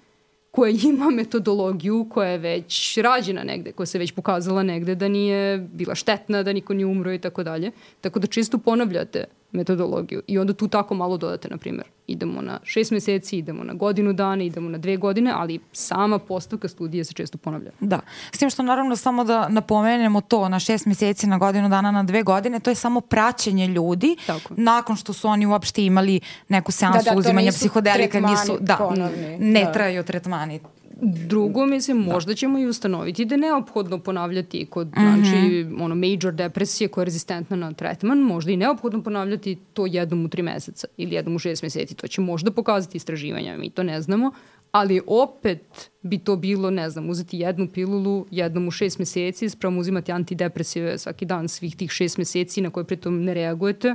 koja ima metodologiju koja je već rađena negde, koja se već pokazala negde da nije bila štetna, da niko nije umro i tako dalje. Tako da često ponavljate metodologiju i onda tu tako malo dodate, na primjer, idemo na šest meseci, idemo na godinu dana, idemo na dve godine, ali sama postavka studije se često ponavlja. Da, s tim što naravno samo da napomenemo to na šest meseci, na godinu dana, na dve godine, to je samo praćenje ljudi tako. nakon što su oni uopšte imali neku seansu da, da, uzimanja psihodelika, nisu, da, ponovni. ne da. traju tretmani Drugo, mislim, možda ćemo i ustanoviti da je neophodno ponavljati kod, mm -hmm. znači, ono, major depresije koja je rezistentna na tretman, možda i neophodno ponavljati to jednom u tri meseca ili jednom u šest meseci. To će možda pokazati istraživanja, mi to ne znamo, ali opet bi to bilo, ne znam, uzeti jednu pilulu jednom u šest meseci, spravo uzimati antidepresive svaki dan svih tih šest meseci na koje pritom ne reagujete,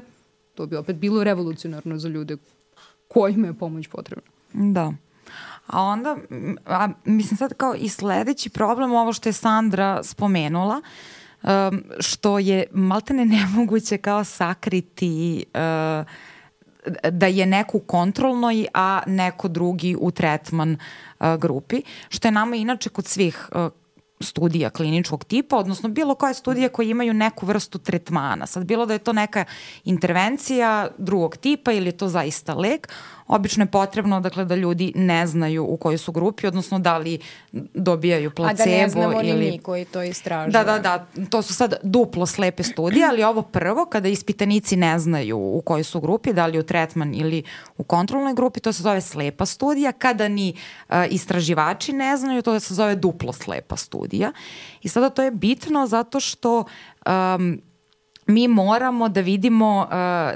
to bi opet bilo revolucionarno za ljude kojima je pomoć potrebna. Da. A onda, a, mislim sad kao i sledeći problem, ovo što je Sandra spomenula, um, što je maltene nemoguće kao sakriti uh, da je neko u kontrolnoj, a neko drugi u tretman uh, grupi, što je nama inače kod svih uh, studija kliničkog tipa, odnosno bilo koje studije koje imaju neku vrstu tretmana. Sad bilo da je to neka intervencija drugog tipa ili je to zaista lek, obično je potrebno dakle, da ljudi ne znaju u kojoj su grupi, odnosno da li dobijaju placebo. A da ne znamo ili... ni mi koji to istražuju. Da, da, da, to su sad duplo slepe studije, ali ovo prvo, kada ispitanici ne znaju u kojoj su grupi, da li u tretman ili u kontrolnoj grupi, to se zove slepa studija. Kada ni uh, istraživači ne znaju, to se zove duplo slepa studija. I sada to je bitno zato što um, mi moramo da vidimo uh,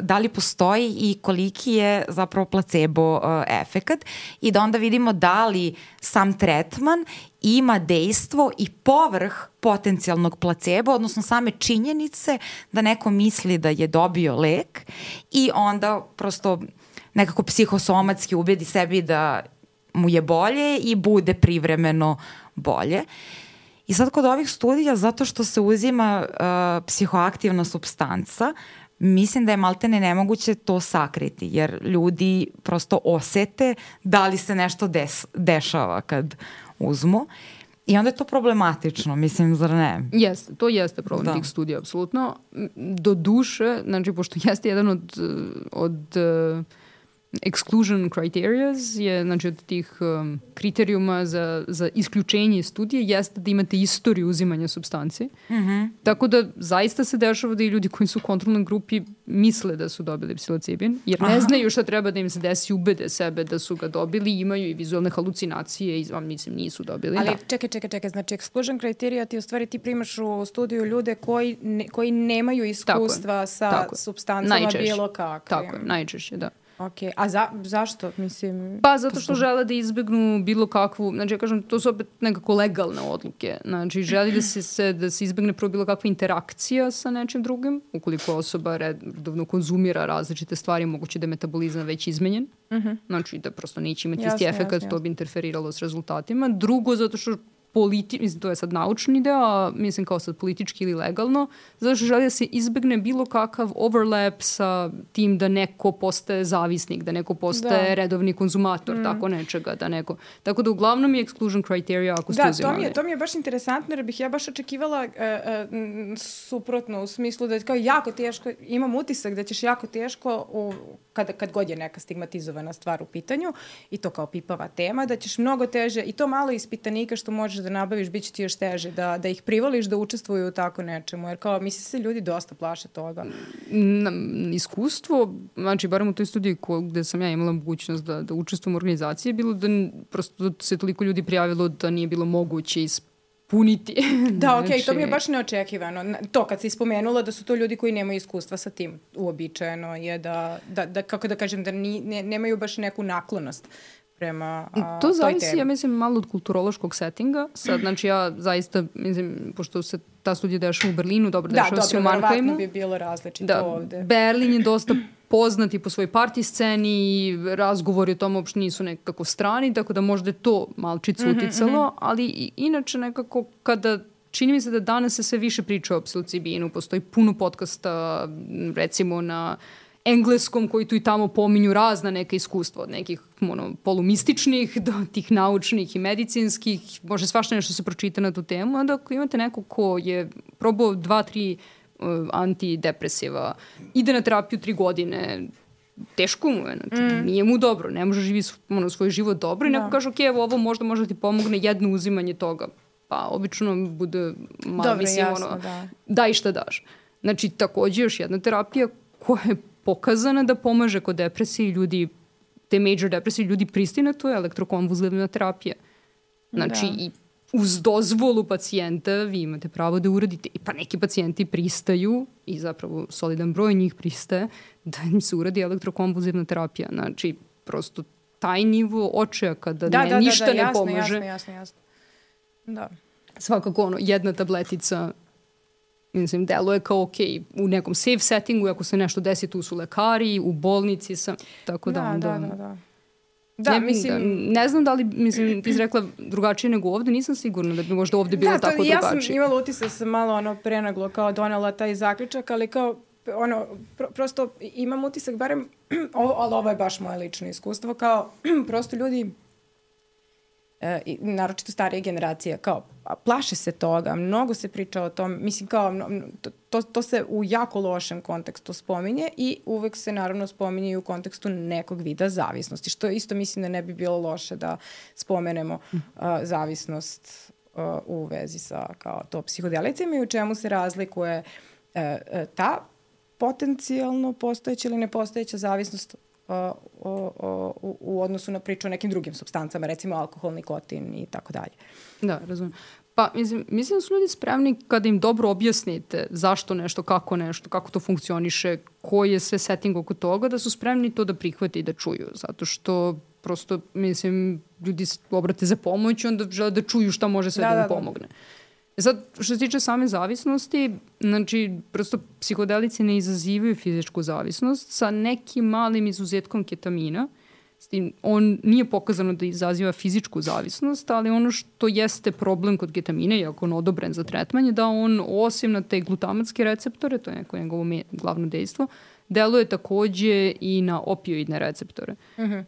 da li postoji i koliki je zapravo placebo uh, efekat i da onda vidimo da li sam tretman ima dejstvo i povrh potencijalnog placebo, odnosno same činjenice da neko misli da je dobio lek i onda prosto nekako psihosomatski ubedi sebi da mu je bolje i bude privremeno bolje. Uh, I sad kod ovih studija, zato što se uzima uh, psihoaktivna substanca, mislim da je maltene nemoguće to sakriti, jer ljudi prosto osete da li se nešto des, dešava kad uzmu. I onda je to problematično, mislim, zar ne? Jeste, to jeste problem da. tih studija, apsolutno. Do duše, znači, pošto jeste jedan od, od uh, exclusion criteria je, znači od tih um, kriterijuma za, za isključenje studije jeste da imate istoriju uzimanja substanci. Mm -hmm. Tako da zaista se dešava da i ljudi koji su u kontrolnoj grupi misle da su dobili psilocibin, jer ne Aha. znaju šta treba da im se desi, ubede sebe da su ga dobili, imaju i vizualne halucinacije i vam mislim nisu dobili. Ali da. čekaj, čekaj, čekaj, znači exclusion criteria ti u stvari ti primaš u studiju ljude koji, ne, koji nemaju iskustva tako sa tako substancama bilo kakvim. Tako je, najčešće, da. Ok, a za, zašto? Mislim, Pa zato što žele da izbegnu bilo kakvu, znači ja kažem, to su opet nekako legalne odluke. Znači želi da se, se, da se izbegne prvo bilo kakva interakcija sa nečim drugim, ukoliko osoba redovno konzumira različite stvari, moguće da je metabolizam već izmenjen. Uh -huh. Znači da prosto neće imati Jasne, isti efekt, jasne, to bi interferiralo s rezultatima. Drugo, zato što politi, mislim, to je sad naučni deo, a mislim kao sad politički ili legalno, zato što želi da se izbegne bilo kakav overlap sa tim da neko postaje zavisnik, da neko postaje Da. redovni konzumator, mm. tako nečega, da neko... Tako da uglavnom je exclusion criteria ako ste Da, to uzimali. mi, je, to mi je baš interesantno jer bih ja baš očekivala uh, uh, suprotno u smislu da je kao jako teško, imam utisak da ćeš jako teško u, kad, kad god je neka stigmatizovana stvar u pitanju i to kao pipava tema, da ćeš mnogo teže i to malo ispitanika što možeš da nabaviš, bit će ti još teže da, da ih privoliš da učestvuju u tako nečemu, jer kao misli se ljudi dosta plaše toga. na, iskustvo, znači barem u toj studiji ko, gde sam ja imala mogućnost da, da učestvujem u organizaciji, je bilo da prosto da se toliko ljudi prijavilo da nije bilo moguće ispuniti. Da, okej, okay, to mi je Znači, baš neočekivano. To kad si spomenula da su to ljudi koji nemaju iskustva sa tim, uobičajeno je da, da, da kako da kažem, da ni, ne, nemaju baš neku naklonost prema a, To zavisi, ja mislim, malo od kulturološkog settinga. Sad, znači ja zaista, mislim, pošto se ta studija dešava u Berlinu, dobro, Da, dešava se u dobro, verovatno Mannheimu. bi bilo različito Da, ovde. Berlin je dosta poznat i po svojoj party sceni i razgovori o tome uopšte nisu nekako strani, tako da možda je to malčice Mhm, uticalo, ali i, inače nekako kada čini mi se da danas se sve više priča o psilocibinu, postoji puno podcasta recimo na engleskom koji tu i tamo pominju razna neka iskustva od nekih ono, polumističnih do tih naučnih i medicinskih, može svašta nešto se pročita na tu temu, onda ako imate neko ko je probao dva, tri uh, antidepresiva, ide na terapiju tri godine, teško mu je, znači, mm. nije mu dobro, ne može živi ono, svoj život dobro i Da. neko kaže, ok, evo ovo možda može ti pomogne jedno uzimanje toga. Pa, obično bude, ma, Dobro, mislim, jasno, ono, da. daj šta daš. Znači, takođe još jedna terapija koja je pokazana da pomaže kod depresije i ljudi, te major depresije, ljudi pristaju na to je elektrokonvulzivna terapija. Znači, Da. i uz dozvolu pacijenta vi imate pravo da uradite. I pa neki pacijenti pristaju i zapravo solidan broj njih pristaje da im se uradi elektrokonvulzivna terapija. Znači, prosto taj nivo očaja kada Da, ne, da, da, ništa da, ne jasno, pomaže, jasno, jasno, jasno. Da. svakako ono, jedna tabletica mislim, deluje kao ok, u nekom safe settingu, ako se nešto desi, tu su lekari, u bolnici sam, tako da, Da, onda... da, da, da. Da, ne, mislim, da, ne znam da li, mislim, ti si rekla drugačije nego ovde, nisam sigurna da bi možda ovde bilo da, to, tako ja drugačije. sam imala utisak da sam malo ono prenaglo kao donela taj zaključak, ali kao ono, pro, prosto imam utisak, barem, ovo, ali ovo je baš moje lično iskustvo, kao prosto ljudi e, naročito starije generacije, kao plaše se toga, mnogo se priča o tom, mislim kao to, to, to se u jako lošem kontekstu spominje i uvek se naravno spominje i u kontekstu nekog vida zavisnosti, što isto mislim da ne bi bilo loše da spomenemo uh, zavisnost uh, u vezi sa kao to psihodelicima i u čemu se razlikuje uh, ta potencijalno postojeća ili nepostojeća zavisnost o, o, u, u odnosu na priču o nekim drugim substancama, recimo alkohol, nikotin i tako dalje. Da, razumem. Pa, mislim, mislim da su ljudi spremni kada im dobro objasnite zašto nešto, kako nešto, kako to funkcioniše, koji je sve setting oko toga, da su spremni to da prihvate i da čuju. Zato što prosto, mislim, ljudi obrate za pomoć i onda žele da čuju šta može sve Da, da, da, da, im da. Sad, što se tiče same zavisnosti, znači, prosto psihodelici ne izazivaju fizičku zavisnost sa nekim malim izuzetkom ketamina. S tim, on nije pokazano da izaziva fizičku zavisnost, ali ono što jeste problem kod ketamina, iako on odobren za tretman, je da on osim na te glutamatske receptore, to je neko njegovo glavno dejstvo, deluje takođe i na opioidne receptore. Mm -hmm.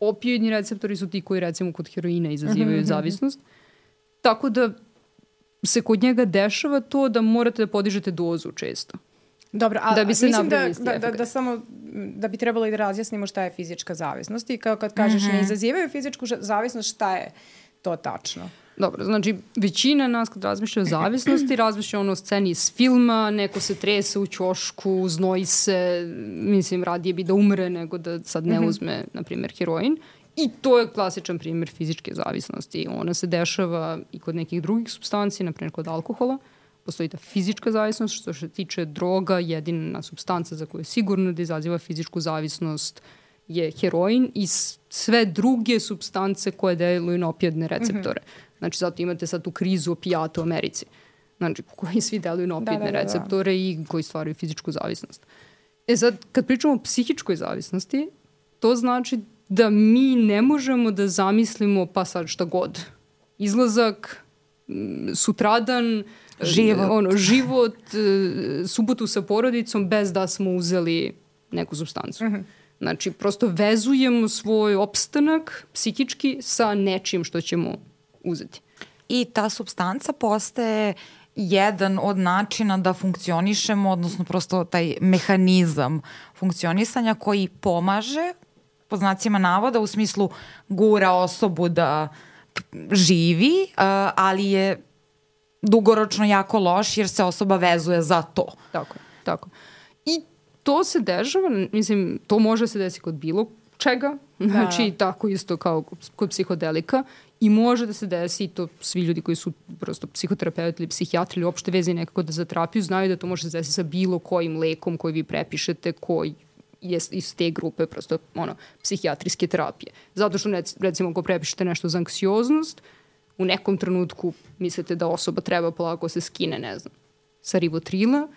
Opioidni receptori su ti koji recimo kod heroina izazivaju mm -hmm. zavisnost. Tako da se kod njega dešava to da morate da podižete dozu često. Dobro, a, Da bi se mislim da, da, da, da samo da bi trebalo i da razjasnimo šta je fizička zavisnost i kao kad kažeš Mhm. mm -hmm. ne izazivaju fizičku zavisnost, šta je to tačno? Dobro, znači većina nas kad razmišlja o zavisnosti, razmišlja ono o sceni iz filma, neko se trese u ćošku, znoji se, mislim, radije bi da umre nego da sad ne uzme, na primjer, heroin. I to je klasičan primjer fizičke zavisnosti. Ona se dešava i kod nekih drugih substanci, na primjer kod alkohola. Postoji ta fizička zavisnost, što se tiče droga, jedina substanca za koju je sigurno da izaziva fizičku zavisnost je heroin i sve druge substance koje deluju na opijadne receptore. Mm -hmm. Znači, zato imate sad tu krizu opijata u Americi. Znači, koji svi deluju na opijadne da, da, da, da. receptore i koji stvaraju fizičku zavisnost. E sad, kad pričamo o psihičkoj zavisnosti, to znači da mi ne možemo da zamislimo pa sad šta god. Izlazak, sutradan, život, ono, život e, subotu sa porodicom bez da smo uzeli neku substancu. Uh mhm. -huh. Znači, prosto vezujemo svoj opstanak psihički sa nečim što ćemo uzeti. I ta substanca postaje jedan od načina da funkcionišemo, odnosno prosto taj mehanizam funkcionisanja koji pomaže, po znacima navoda, u smislu gura osobu da živi, ali je dugoročno jako loš jer se osoba vezuje za to. Tako, tako. I to se dešava, mislim, to može se desiti kod bilo čega, da. znači da. tako isto kao kod psihodelika i može da se desi to svi ljudi koji su prosto psihoterapeuti ili psihijatri ili uopšte vezi nekako da za terapiju znaju da to može da se desiti sa bilo kojim lekom koji vi prepišete koji je iz te grupe prosto ono, psihijatrijske terapije. Zato što recimo ako prepišete nešto za anksioznost, u nekom trenutku mislite da osoba treba polako se skine, ne znam, sa rivotrila,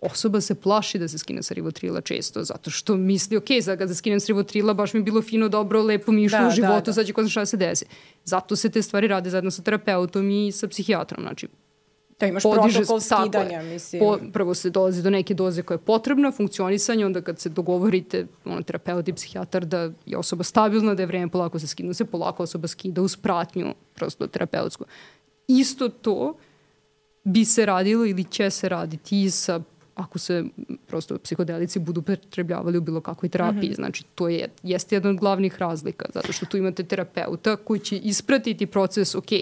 osoba se plaši da se skine sa rivotrila često, zato što misli, ok, sad kada se skinem sa rivotrila, baš mi je bilo fino, dobro, lepo mi išlo da, u da, životu, da, da. sad će ko zna šta se desi. Zato se te stvari rade zajedno sa terapeutom i sa psihijatrom, znači Da imaš podiže, protokol skidanja, mislim. Po, prvo se dolazi do neke doze koja je potrebna, funkcionisanje, onda kad se dogovorite, ono, terapeut i psihijatar, da je osoba stabilna, da je vreme polako se skinu, se polako osoba skida uz pratnju, prosto terapeutsku. Isto to bi se radilo ili će se raditi i sa ako se prosto psihodelici budu pretrebljavali u bilo kakvoj terapiji. Mm -hmm. Znači, to je, jeste jedna od glavnih razlika, zato što tu imate terapeuta koji će ispratiti proces, ok,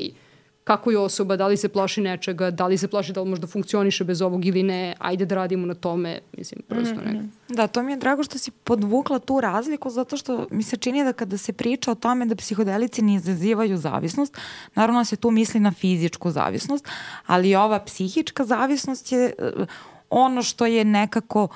kako je osoba, da li se plaši nečega, da li se plaši da li možda funkcioniše bez ovog ili ne, ajde da radimo na tome, mislim, prosto mm -hmm. Da, to mi je drago što si podvukla tu razliku, zato što mi se čini da kada se priča o tome da psihodelici ne izazivaju zavisnost, naravno se tu misli na fizičku zavisnost, ali ova psihička zavisnost je ono što je nekako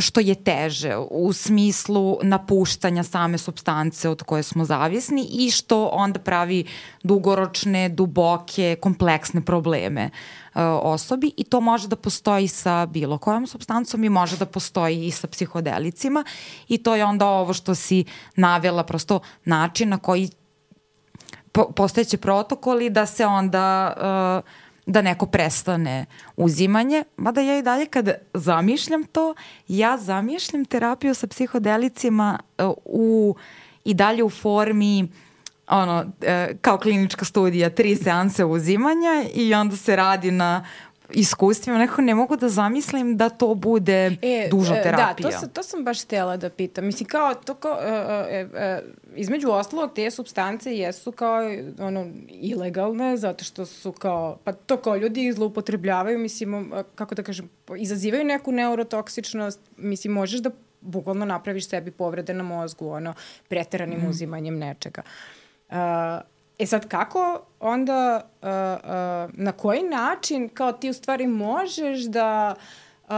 što je teže u smislu napuštanja same substance od koje smo zavisni i što onda pravi dugoročne, duboke, kompleksne probleme uh, osobi. I to može da postoji sa bilo kojom substancom i može da postoji i sa psihodelicima. I to je onda ovo što si navela prosto način na koji po, postojeće protokoli da se onda uh, da neko prestane uzimanje, mada ja i dalje kad zamišljam to, ja zamišljam terapiju sa psihodelicima uh, u, i dalje u formi ono, uh, kao klinička studija, tri seanse uzimanja i onda se radi na iskustvima, nekako ne mogu da zamislim da to bude e, duža terapija. Da, to, sam, to sam baš htjela da pitam. Mislim, kao, to kao, uh, uh, uh, između ostalog, te substance jesu kao, ono, ilegalne, zato što su kao, pa to kao ljudi ih zloupotrebljavaju, mislim, kako da kažem, izazivaju neku neurotoksičnost, mislim, možeš da bukvalno napraviš sebi povrede na mozgu, ono, preteranim mm. uzimanjem nečega. Uh, E sad, kako onda, uh, uh, na koji način kao ti u stvari možeš da uh,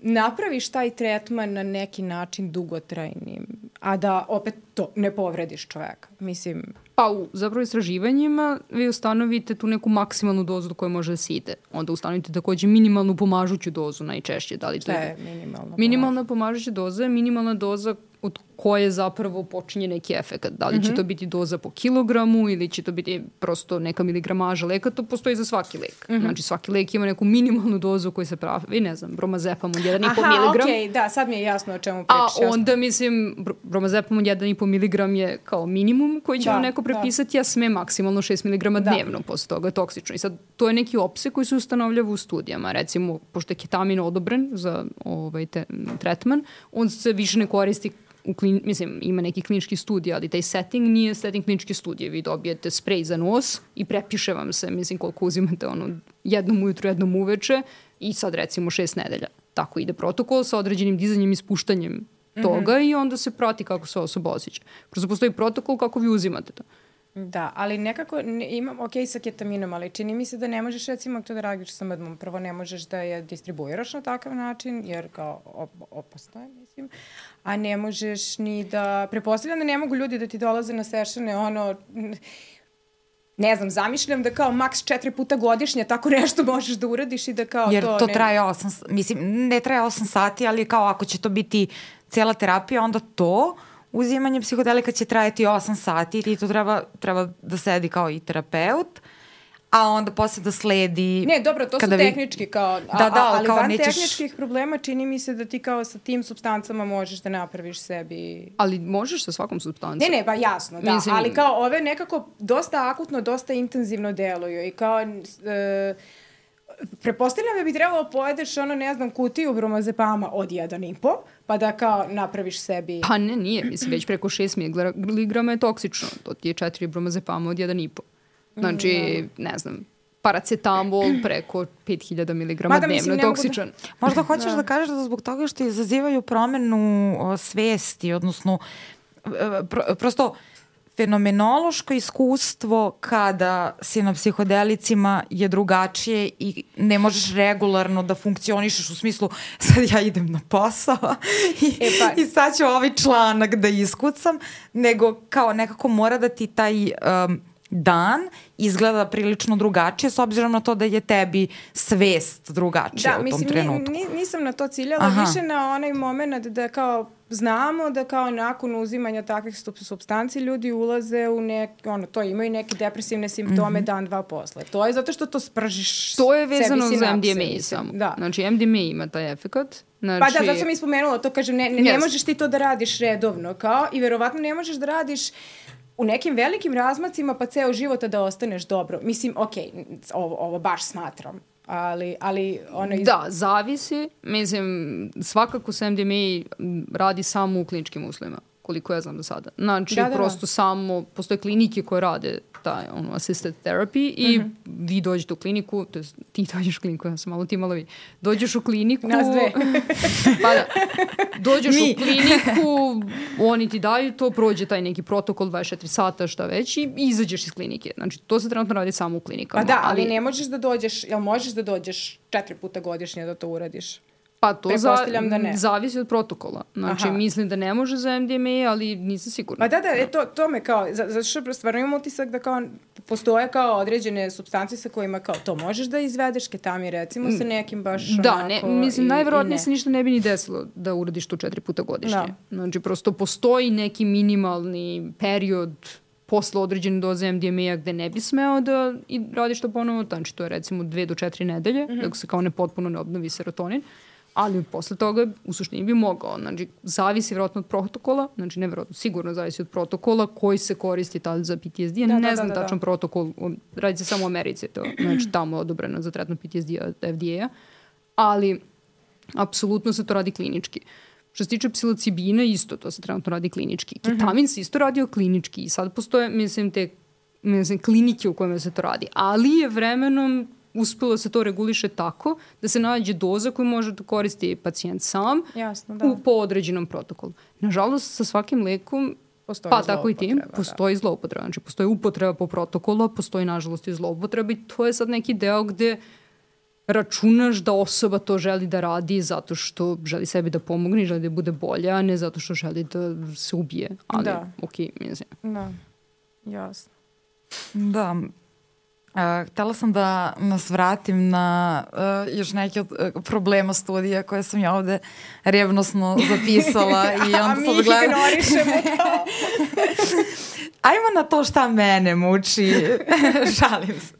napraviš taj tretman na neki način dugotrajnim, a da opet to ne povrediš čoveka? Mislim... Pa u zapravo istraživanjima vi ustanovite tu neku maksimalnu dozu do koje može da se ide. Onda ustanovite takođe minimalnu pomažuću dozu najčešće. Da li to je minimalna? Minimalna pomažuća doza je minimalna doza od koje zapravo počinje neki efekt. Da li će mm -hmm. to biti doza po kilogramu ili će to biti prosto neka miligramaža leka, to postoji za svaki lek. Mm -hmm. Znači svaki lek ima neku minimalnu dozu koju se pravi, ne znam, bromazepam od 1,5 mg. Aha, okej, okay, da, sad mi je jasno o čemu pričaš. A onda, mislim, bromazepam od 1,5 mg je kao minimum koji će da, vam neko da. prepisati, da. a sme maksimalno 6 mg da. dnevno, posle toga toksično. I sad, to je neki opse koji se ustanovljava u studijama. Recimo, pošto je ketamin odobren za ovaj, te, tretman, on se više ne koristi u klin, mislim, ima neki klinički studij, ali taj setting nije setting kliničke studije. Vi dobijete sprej za nos i prepiše vam se, mislim, koliko uzimate ono, jednom ujutru, jednom uveče i sad recimo šest nedelja. Tako ide protokol sa određenim dizanjem i spuštanjem toga mm -hmm. i onda se prati kako se osoba osjeća. Prosto postoji protokol kako vi uzimate to. Da, ali nekako ne, imam, ok sa ketaminom, ali čini mi se da ne možeš recimo to da radiš sa medmom. Prvo ne možeš da je distribuiraš na takav način, jer kao op, opasno je, mislim. A ne možeš ni da, prepostavljam da ne mogu ljudi da ti dolaze na sešane, ono, ne znam, zamišljam da kao maks četiri puta godišnje tako nešto možeš da uradiš i da kao Jer to... to, to ne... traje osam, mislim, ne traje osam sati, ali kao ako će to biti cijela terapija, onda to uzimanje psihodelika će trajati 8 sati i ti to treba, treba da sedi kao i terapeut, a onda posle da sledi... Ne, dobro, to su vi... tehnički kao, a, da, da, ali kao van nećeš... tehničkih problema čini mi se da ti kao sa tim substancama možeš da napraviš sebi... Ali možeš sa svakom substancom. Ne, ne, ba jasno, da, Mislim... ali kao ove nekako dosta akutno, dosta intenzivno deluju i kao... E, prepostavljam da bi trebalo pojedeš ono, ne znam, kutiju bromazepama od 1,5, pa da kao napraviš sebi... Pa ne, nije. Mislim, već preko 6 miligrama je toksično. To ti je 4 bromazepama od 1,5. Znači, mm, ne znam, paracetamol preko 5000 mg Mada, dnevno je da- toksičan. Da... Možda hoćeš da. da kažeš da zbog toga što izazivaju promenu o, svesti, odnosno pro, prosto fenomenološko iskustvo kada si na psihodelicima je drugačije i ne možeš regularno da funkcionišeš u smislu sad ja idem na posao i, e pa. i sad ću ovaj članak da iskucam, nego kao nekako mora da ti taj um, dan izgleda prilično drugačije s obzirom na to da je tebi svest drugačija da, u tom mislim, trenutku. Da, nisam na to ciljala, Aha. više na onaj moment da kao znamo da kao nakon uzimanja takvih substanci ljudi ulaze u nek, ono, to imaju neke depresivne simptome mm -hmm. dan, dva posle. To je zato što to spržiš To je vezano za MDMA samo. Da. Znači MDMA ima taj efekat. Znači... Pa da, zato sam ispomenula, to kažem, ne, ne, yes. ne možeš ti to da radiš redovno, kao, i verovatno ne možeš da radiš u nekim velikim razmacima pa ceo života da ostaneš dobro. Mislim, ok, ovo, ovo baš smatram, ali, ali ono... Iz... Da, zavisi. Mislim, svakako se MDMA radi samo u kliničkim uslovima koliko ja znam do sada. Znači, da, da, prosto da. samo, postoje klinike koje rade taj ono, assisted therapy i mm -hmm. vi dođete u kliniku, to je, ti dođeš u kliniku, ja sam malo timala vi, dođeš u kliniku... Nas dve. pa da, dođeš Mi. u kliniku, oni ti daju to, prođe taj neki protokol 24 sata, šta već i izađeš iz klinike. Znači, to se trenutno radi samo u klinikama. Pa da, ali, ali ne možeš da dođeš, jel možeš da dođeš četiri puta godišnje da to uradiš? Pa to za, da ne. zavisi od protokola. Znači, Aha. mislim da ne može za MDMA, ali nisam sigurna. Pa da, da, e, to, to me kao, zato što stvarno imam utisak da kao postoje kao određene substancije sa kojima kao to možeš da izvedeš, ketami recimo sa nekim baš Da, onako, ne, mislim, najverovatnije se ništa ne bi ni desilo da uradiš to četiri puta godišnje. Da. Znači, prosto postoji neki minimalni period posle određene doze MDMA-a gde ne bi smeo da i radiš to ponovo, znači to je recimo dve do četiri nedelje, mm -hmm. dok se kao ne potpuno ne obnovi serotonin. Uh, ali posle toga u suštini bi mogao. Znači, zavisi vjerojatno od protokola, znači ne vjerojatno, sigurno zavisi od protokola koji se koristi tad za PTSD. Da, ne da, znam da, da, tačan da. protokol, radi se samo u Americi to, znači tamo je odobreno za tretman PTSD od FDA-a, ali apsolutno se to radi klinički. Što se tiče psilocibina, isto to se trenutno radi klinički. Mhm. Ketamin se isto radio klinički i sad postoje, mislim, te mislim, klinike u kojima se to radi. Ali je vremenom uspelo se to reguliše tako da se nađe doza koju može da koristi pacijent sam Jasno, da. u, po određenom protokolu. Nažalost, sa svakim lekom Postoji pa tako i tim, da. postoji da. zloupotreba. Znači, postoji upotreba po protokolu, postoji nažalost i zloupotreba i to je sad neki deo gde računaš da osoba to želi da radi zato što želi sebi da pomogne, želi da bude bolja, a ne zato što želi da se ubije. Ali, da. ok, mislim. Da, jasno. Da, Uh, htela sam da nas vratim na uh, još neke od uh, problema studija koje sam ja ovde revnosno zapisala i onda A mi ih ignorišemo kao. Ajmo na to šta mene muči. Šalim se.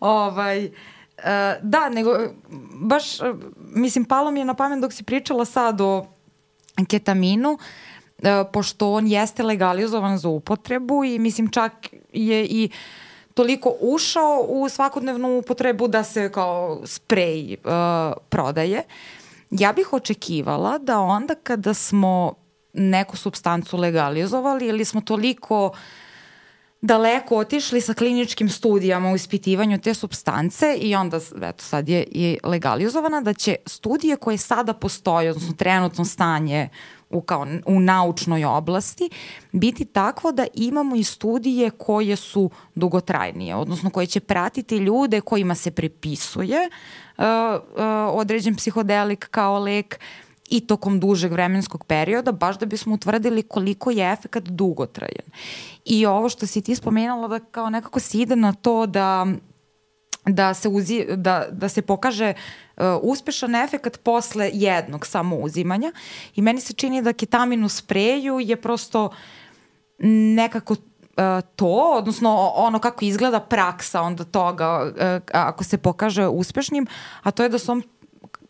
ovaj, uh, da, nego baš, mislim, palo mi je na pamet dok si pričala sad o ketaminu, uh, pošto on jeste legalizovan za upotrebu i mislim čak je i uh, toliko ušao u svakodnevnu upotrebu da se kao sprej uh, prodaje. Ja bih očekivala da onda kada smo neku substancu legalizovali ili smo toliko daleko otišli sa kliničkim studijama u ispitivanju te substance i onda, eto, sad je, je legalizovana, da će studije koje sada postoje, odnosno trenutno stanje u, kao, u naučnoj oblasti biti takvo da imamo i studije koje su dugotrajnije, odnosno koje će pratiti ljude kojima se prepisuje uh, uh, određen psihodelik kao lek i tokom dužeg vremenskog perioda, baš da bismo utvrdili koliko je efekat dugotrajan. I ovo što si ti spomenula da kao nekako se ide na to da da se, uzi, da, da se pokaže uh, uspešan efekat posle jednog samo uzimanja i meni se čini da ketamin u spreju je prosto nekako uh, to, odnosno ono kako izgleda praksa onda toga uh, ako se pokaže uspešnim, a to je da se on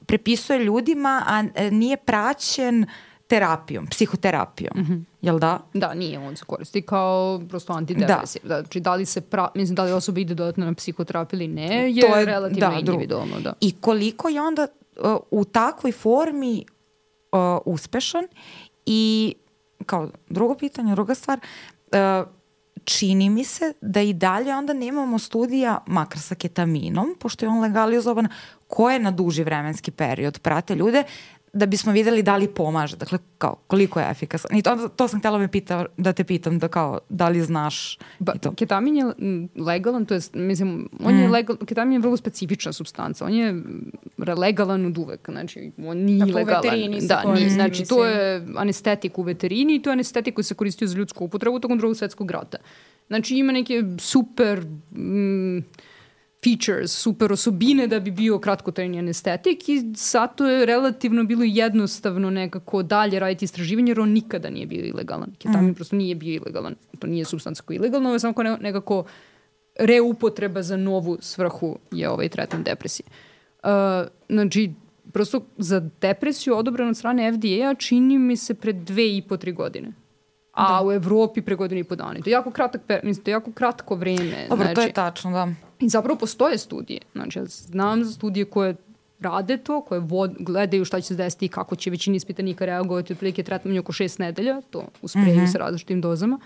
prepisuje ljudima, a uh, nije praćen terapijom, psihoterapijom. Mm -hmm. Jel da? Da, nije, on se koristi kao prosto antidepresiv. Da. Znači, da li se pra, mislim, da li osoba ide dodatno na psihoterapiju ili ne, je, to je relativno da, individualno. Da. I koliko je onda uh, u takvoj formi uh, uspešan i kao drugo pitanje, druga stvar, uh, čini mi se da i dalje onda nemamo studija, makar sa ketaminom, pošto je on legalizovan, koje na duži vremenski period prate ljude, da bismo videli da li pomaže, dakle kao koliko je efikasan. I to, to sam htjela me pita, da te pitam da kao da li znaš ba, i to. Ketamin je legalan, to je, mislim, on mm. je legal, ketamin je vrlo specifična substanca, on je legalan od uvek, znači on nije dakle, legalan. U veterini da, nije, znači mislim. to je anestetik u veterini i to je anestetik koji se koristio za ljudsku upotrebu tokom drugog svetskog rata. Znači ima neke super mm, features, super osobine da bi bio kratkotrajni anestetik i zato je relativno bilo jednostavno nekako dalje raditi istraživanje jer on nikada nije bio ilegalan. Ketamin mm. prosto nije bio ilegalan. To nije substanca koja je ilegalna, ovo je samo nekako reupotreba za novu svrhu je ovaj tretman depresije. Uh, znači, prosto za depresiju odobrano od strane FDA-a čini mi se pre dve i po, tri godine a da. u Evropi pre godinu i po dana. To je jako kratak, mislim, to je jako kratko vreme. Dobro, znači, to je znači, tačno, da. I zapravo postoje studije. Znači, ja znam za studije koje rade to, koje vod, gledaju šta će se desiti i kako će većini ispitanika reagovati, otprilike tretmanje oko šest nedelja, to u spreju mm -hmm. sa različitim dozama.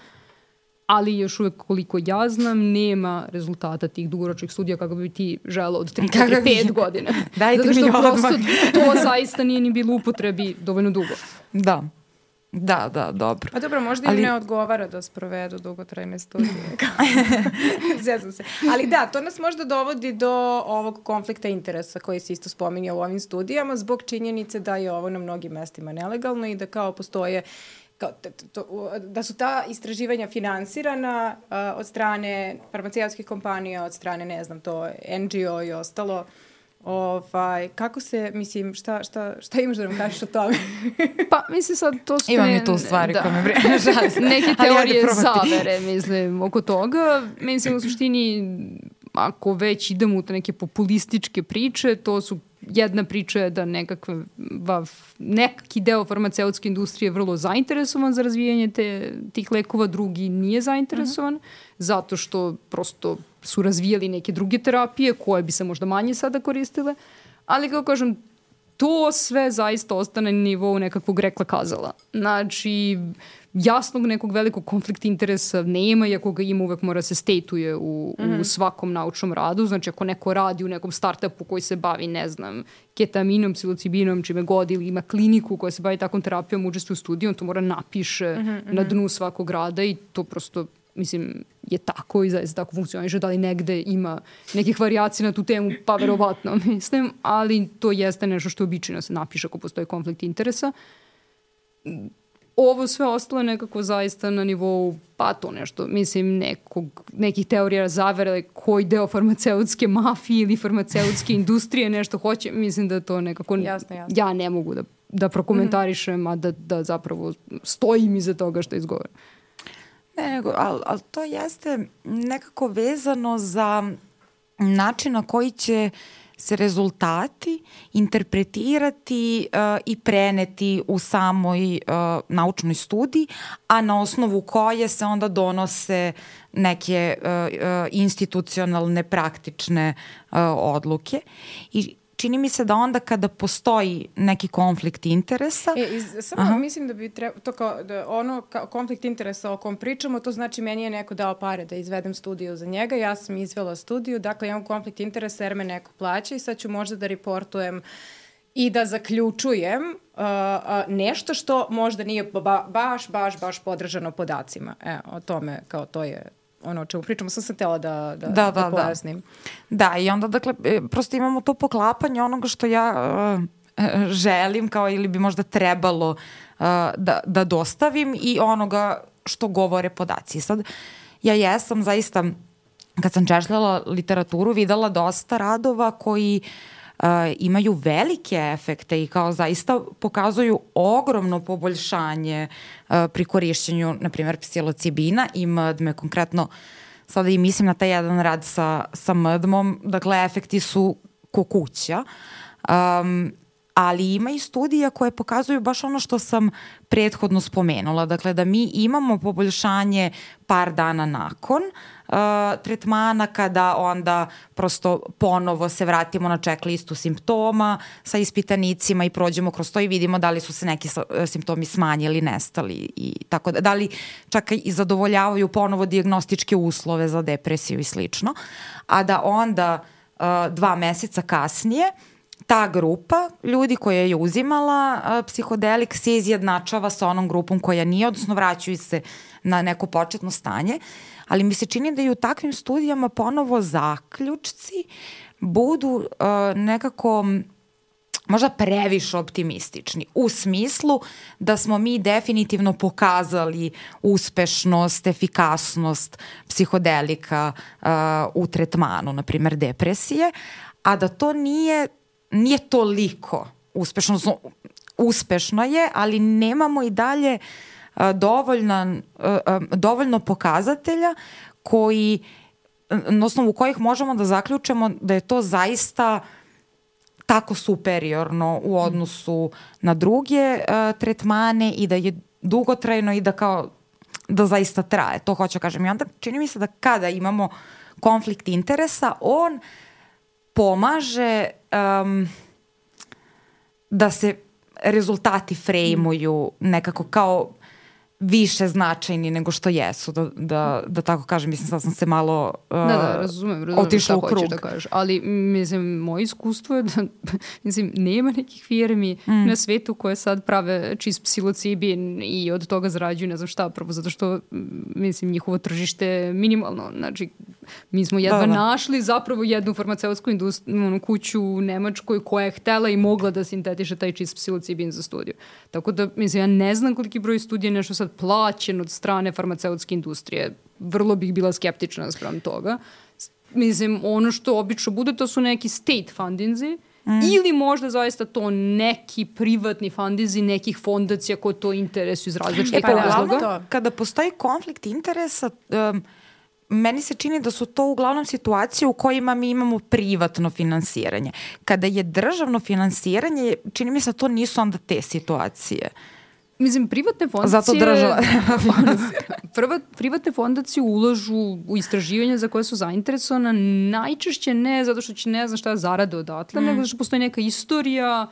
Ali još uvek koliko ja znam, nema rezultata tih dugoročnih studija kako bi ti želo od 3 4 5 godina. Dajte Zato što mi prosto to zaista nije ni bilo upotrebi dovoljno dugo. Da. Da, da, dobro. A dobro, možda Ali... im ne odgovara da sprovedu dugotrajne studije. Zezam se. Ali da, to nas možda dovodi do ovog konflikta interesa koji se isto spominje u ovim studijama zbog činjenice da je ovo na mnogim mestima nelegalno i da kao postoje kao, to, da su ta istraživanja finansirana uh, od strane farmaceutskih kompanija, od strane, ne znam, to NGO i ostalo. Ovaj, kako se, mislim, šta, šta, šta imaš da nam kažeš o tome? pa, mislim sad, to ste... Imam i tu stvari da. koje me brine. Neke teorije zavere, mislim, oko toga. Mislim, u suštini, ako već idemo u te neke populističke priče, to su jedna priča je da nekakva, neki deo farmaceutske industrije je vrlo zainteresovan za razvijanje te, tih lekova, drugi nije zainteresovan, uh mhm. -huh. zato što prosto su razvijali neke druge terapije koje bi se možda manje sada koristile, ali kao kažem, to sve zaista ostane na nivou nekakvog rekla kazala. Znači, jasnog nekog velikog konflikta interesa nema, iako ga ima uvek mora se statuje u, mm -hmm. u mhm. svakom naučnom radu. Znači, ako neko radi u nekom startupu koji se bavi, ne znam, ketaminom, psilocibinom, čime god, ili ima kliniku koja se bavi takvom terapijom, učestvuje u studiju, on to mora napiše mm -hmm. na dnu svakog rada i to prosto mislim, je tako i zaista tako funkcioniše, da li negde ima nekih variacija na tu temu, pa verovatno, mislim, ali to jeste nešto što običajno se napiše ako postoji konflikt interesa. Ovo sve ostalo je nekako zaista na nivou, pa to nešto, mislim, nekog, nekih teorija zavere koji deo farmaceutske mafije ili farmaceutske industrije nešto hoće, mislim da to nekako, jasno, jasno. ja ne mogu da, da prokomentarišem, mm -hmm. a da, da zapravo stojim iza toga što izgovaram. Ne, nego, ali, ali to jeste nekako vezano za način na koji će se rezultati interpretirati uh, i preneti u samoj uh, naučnoj studiji, a na osnovu koje se onda donose neke uh, institucionalne praktične uh, odluke. I čini mi se da onda kada postoji neki konflikt interesa... E, iz, samo Aha. mislim da bi treba, to kao, da ono kao konflikt interesa o kom pričamo, to znači meni je neko dao pare da izvedem studiju za njega, ja sam izvela studiju, dakle imam konflikt interesa jer me neko plaća i sad ću možda da reportujem i da zaključujem uh, uh, nešto što možda nije ba, baš, baš, baš podržano podacima. E, o tome, kao to je ono o čemu pričamo, sam se tela da, da, da, da, da, da. pojasnim. Da. da, i onda dakle, e, prosto imamo to poklapanje onoga što ja uh, želim kao ili bi možda trebalo uh, da, da dostavim i onoga što govore podaci. Sad, ja jesam zaista, kad sam češljala literaturu, videla dosta radova koji uh, imaju velike efekte i kao zaista pokazuju ogromno poboljšanje uh, pri korišćenju, na primjer, psilocibina i mdme, konkretno sada i mislim na taj jedan rad sa, sa mdmom, dakle, efekti su ko kuća. Um, ali ima i studija koje pokazuju baš ono što sam prethodno spomenula, dakle da mi imamo poboljšanje par dana nakon uh, tretmana kada onda prosto ponovo se vratimo na checklistu simptoma sa ispitanicima i prođemo kroz to i vidimo da li su se neki simptomi smanjili, nestali i tako da, da li čak i zadovoljavaju ponovo diagnostičke uslove za depresiju i slično, a da onda uh, dva meseca kasnije uh, ta grupa ljudi koja je uzimala a, psihodelik se izjednačava sa onom grupom koja nije, odnosno vraćaju se na neko početno stanje, ali mi se čini da i u takvim studijama ponovo zaključci budu a, nekako možda previše optimistični u smislu da smo mi definitivno pokazali uspešnost, efikasnost psihodelika uh, u tretmanu, na primer depresije, a da to nije nije toliko uspešno, uspešno je, ali nemamo i dalje dovoljno, dovoljno pokazatelja koji na osnovu kojih možemo da zaključemo da je to zaista tako superiorno u odnosu na druge tretmane i da je dugotrajno i da kao da zaista traje. To hoću da kažem. I onda čini mi se da kada imamo konflikt interesa, on pomaže um, da se rezultati frejmuju nekako kao više značajni nego što jesu, da, da, da tako kažem, mislim sad sam se malo uh, da, da, razumem, razumem otišla u krug. Da kažeš. Ali, mislim, moje iskustvo je da, mislim, nema nekih firmi mm. na svetu koje sad prave čist psilocibin i od toga zarađuju ne znam šta, prvo zato što, mislim, njihovo tržište je minimalno. Znači, mi smo jedva da, da. našli zapravo jednu farmaceutsku onu, kuću u Nemačkoj koja je htela i mogla da sintetiše taj čist psilocibin za studiju. Tako da, mislim, ja ne znam koliki broj studija nešto sad plaćen od strane farmaceutske industrije. Vrlo bih bila skeptična sprem toga. Mislim, ono što obično bude, to su neki state fundinzi, Mm. Ili možda zaista to neki privatni fandizi nekih fondacija koje to interesuju iz različitih e, pa, razloga. Kada postoji konflikt interesa, um, meni se čini da su to uglavnom situacije u kojima mi imamo privatno finansiranje. Kada je državno finansiranje, čini mi se da to nisu onda te situacije. Mislim, privatne fondacije... Zato država. prva, privatne fondacije ulažu u istraživanja za koje su zainteresovane, najčešće ne zato što će ne znam šta zarade odatle, mm. nego zato što postoji neka istorija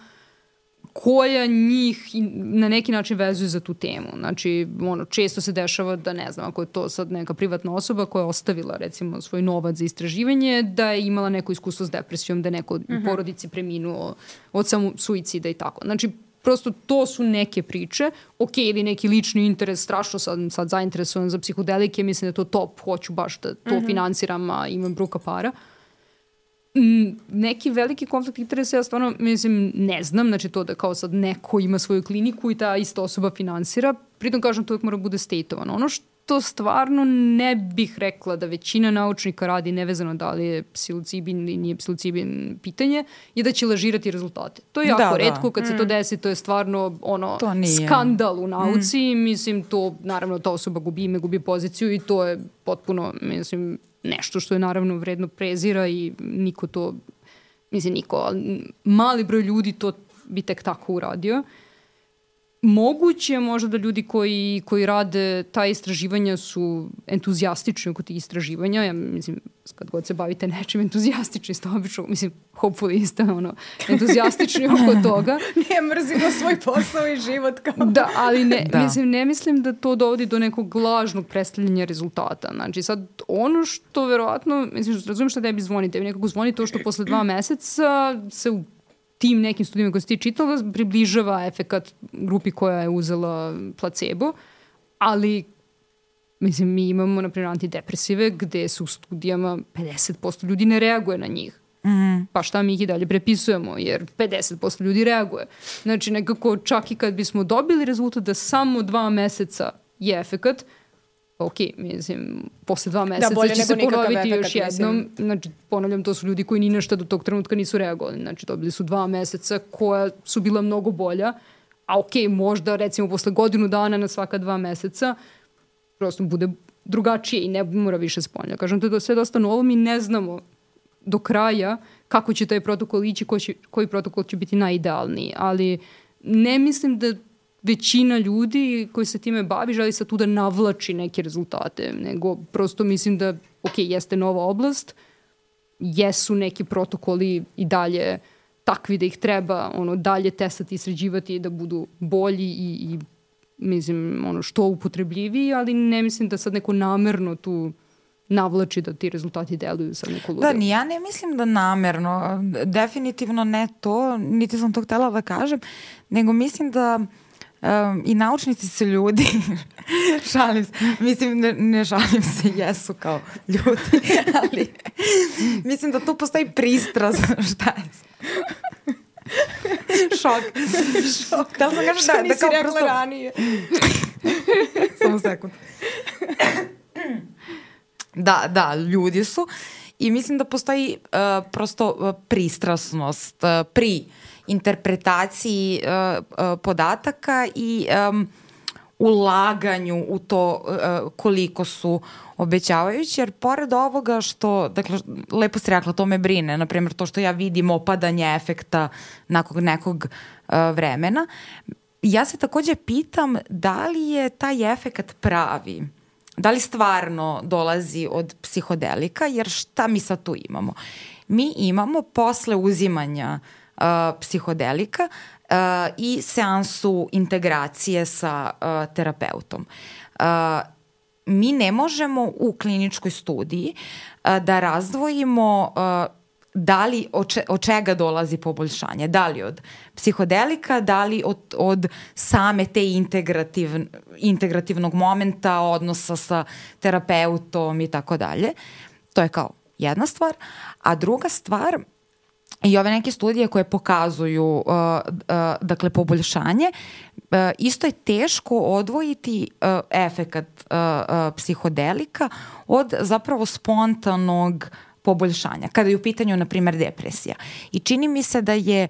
koja njih na neki način vezuje za tu temu. Znači, ono, često se dešava da, ne znam, ako je to sad neka privatna osoba koja je ostavila, recimo, svoj novac za istraživanje, da je imala neko iskustvo s depresijom, da je neko uh -huh. u mhm. porodici preminuo od samo suicida i tako. Znači, prosto to su neke priče, ok, ili neki lični interes, strašno sad, sad zainteresovan za psihodelike, mislim da je to top, hoću baš da to mhm. -huh. finansiram, a imam bruka para. Neki veliki konflikt interesa ja stvarno, mislim, ne znam, znači to da kao sad neko ima svoju kliniku i ta ista osoba finansira, pritom kažem to uvijek mora da bude stateovano. Ono što to stvarno ne bih rekla da većina naučnika radi nevezano da li je psilocibin ili nije psilocibin pitanje je da će lažirati rezultate. To je jako da, da. redko kad mm. se to mm. desi, to je stvarno ono skandal u nauci, mm. mislim to naravno ta osoba gubi ime, gubi poziciju i to je potpuno mislim nešto što je naravno vredno prezira i niko to mislim niko, ali mali broj ljudi to bi tek tako uradio. Uh, Moguće možda da ljudi koji, koji rade ta istraživanja su entuzijastični oko tih istraživanja. Ja mislim, kad god se bavite nečim entuzijastični ste obično, mislim, hopefully ste ono, entuzijastični oko toga. Nije mrzimo svoj posao i život kao... Da, ali ne, da. Mislim, ne mislim da to dovodi do nekog lažnog predstavljanja rezultata. Znači, sad, ono što verovatno, mislim, razumijem šta tebi zvoni, tebi nekako zvoni to što posle dva meseca se u tim nekim studijama koje si ti čitala približava efekat grupi koja je uzela placebo, ali mislim, mi imamo, na primjer, antidepresive gde su u studijama 50% ljudi ne reaguje na njih. Mm -hmm. Pa šta mi ih i dalje prepisujemo, jer 50% ljudi reaguje. Znači, nekako čak i kad bismo dobili rezultat da samo dva meseca je efekat, ok, mislim, posle dva da, meseca da, će se ponoviti još jednom. Mislim. Znači, ponavljam, to su ljudi koji ni nešto do tog trenutka nisu reagovali. Znači, dobili su dva meseca koja su bila mnogo bolja, a ok, možda recimo posle godinu dana na svaka dva meseca prosto bude drugačije i ne mora više spolja. Kažem, to je sve dosta novo, mi ne znamo do kraja kako će taj protokol ići, koji, će, koji protokol će biti najidealniji, ali ne mislim da većina ljudi koji se time bavi želi sa tu da navlači neke rezultate, nego prosto mislim da, ok, jeste nova oblast, jesu neki protokoli i dalje takvi da ih treba ono dalje testati i sređivati da budu bolji i, i mislim ono što upotrebljiviji, ali ne mislim da sad neko namerno tu navlači da ti rezultati deluju sa neko ludo. Da, ni ja ne mislim da namerno, definitivno ne to, niti sam to htela da kažem, nego mislim da Um, I naučnici su ljudi, šalim se, mislim ne, ne šalim se, jesu kao ljudi, ali mislim da tu postoji pristraz, šta je Šok. Šok. Da li sam kažem da, da kao prosto... ranije? Samo sekund. da, da, ljudi su i mislim da postoji uh, prosto uh, pristrasnost uh, pri interpretaciji uh, uh, podataka i um, ulaganju u to uh, koliko su obećavajući, jer pored ovoga što, dakle, lepo si rekla, to me brine, na primjer to što ja vidim opadanje efekta nakon nekog uh, vremena, ja se takođe pitam da li je taj efekat pravi, da li stvarno dolazi od psihodelika, jer šta mi sad tu imamo? Mi imamo posle uzimanja uh, psihodelika uh, i seansu integracije sa uh, terapeutom. Uh, mi ne možemo u kliničkoj studiji a, da razdvojimo a, da li, od, če, od čega dolazi poboljšanje, da li od psihodelika, da li od, od same te integrativ, integrativnog momenta, odnosa sa terapeutom i tako dalje. To je kao jedna stvar. A druga stvar, i ove neke studije koje pokazuju uh, uh, dakle poboljšanje uh, isto je teško odvojiti uh, efekat uh, uh, psihodelika od zapravo spontanog poboljšanja kada je u pitanju na primer depresija i čini mi se da je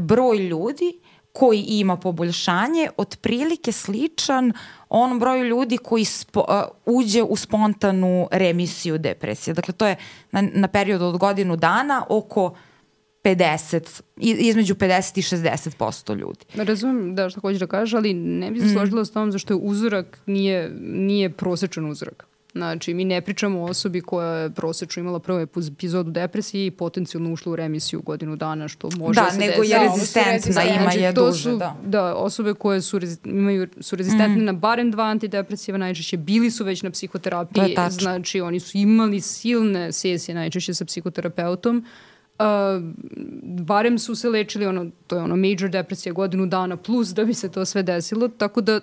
broj ljudi koji ima poboljšanje otprilike sličan onom broju ljudi koji spo, uh, uđe u spontanu remisiju depresije. Dakle, to je na, na periodu od godinu dana oko 50, između 50 i 60% ljudi. Razumem da što hoćeš da kažeš, ali ne bih se mm. složila s tom zašto je uzorak nije, nije prosečan uzorak. Znači, mi ne pričamo o osobi koja je prosečno imala prvu epizodu depresije i potencijalno ušla u remisiju godinu dana, što može da, da se desi. Da, nego je rezistentna, ima znači, je duže. Su, da. da, osobe koje su, imaju, su rezistentne mm. na barem dva antidepresiva, najčešće bili su već na psihoterapiji, znači oni su imali silne sesije najčešće sa psihoterapeutom, Uh, barem su se lečili, ono, to je ono major depresija godinu dana plus da bi se to sve desilo, tako da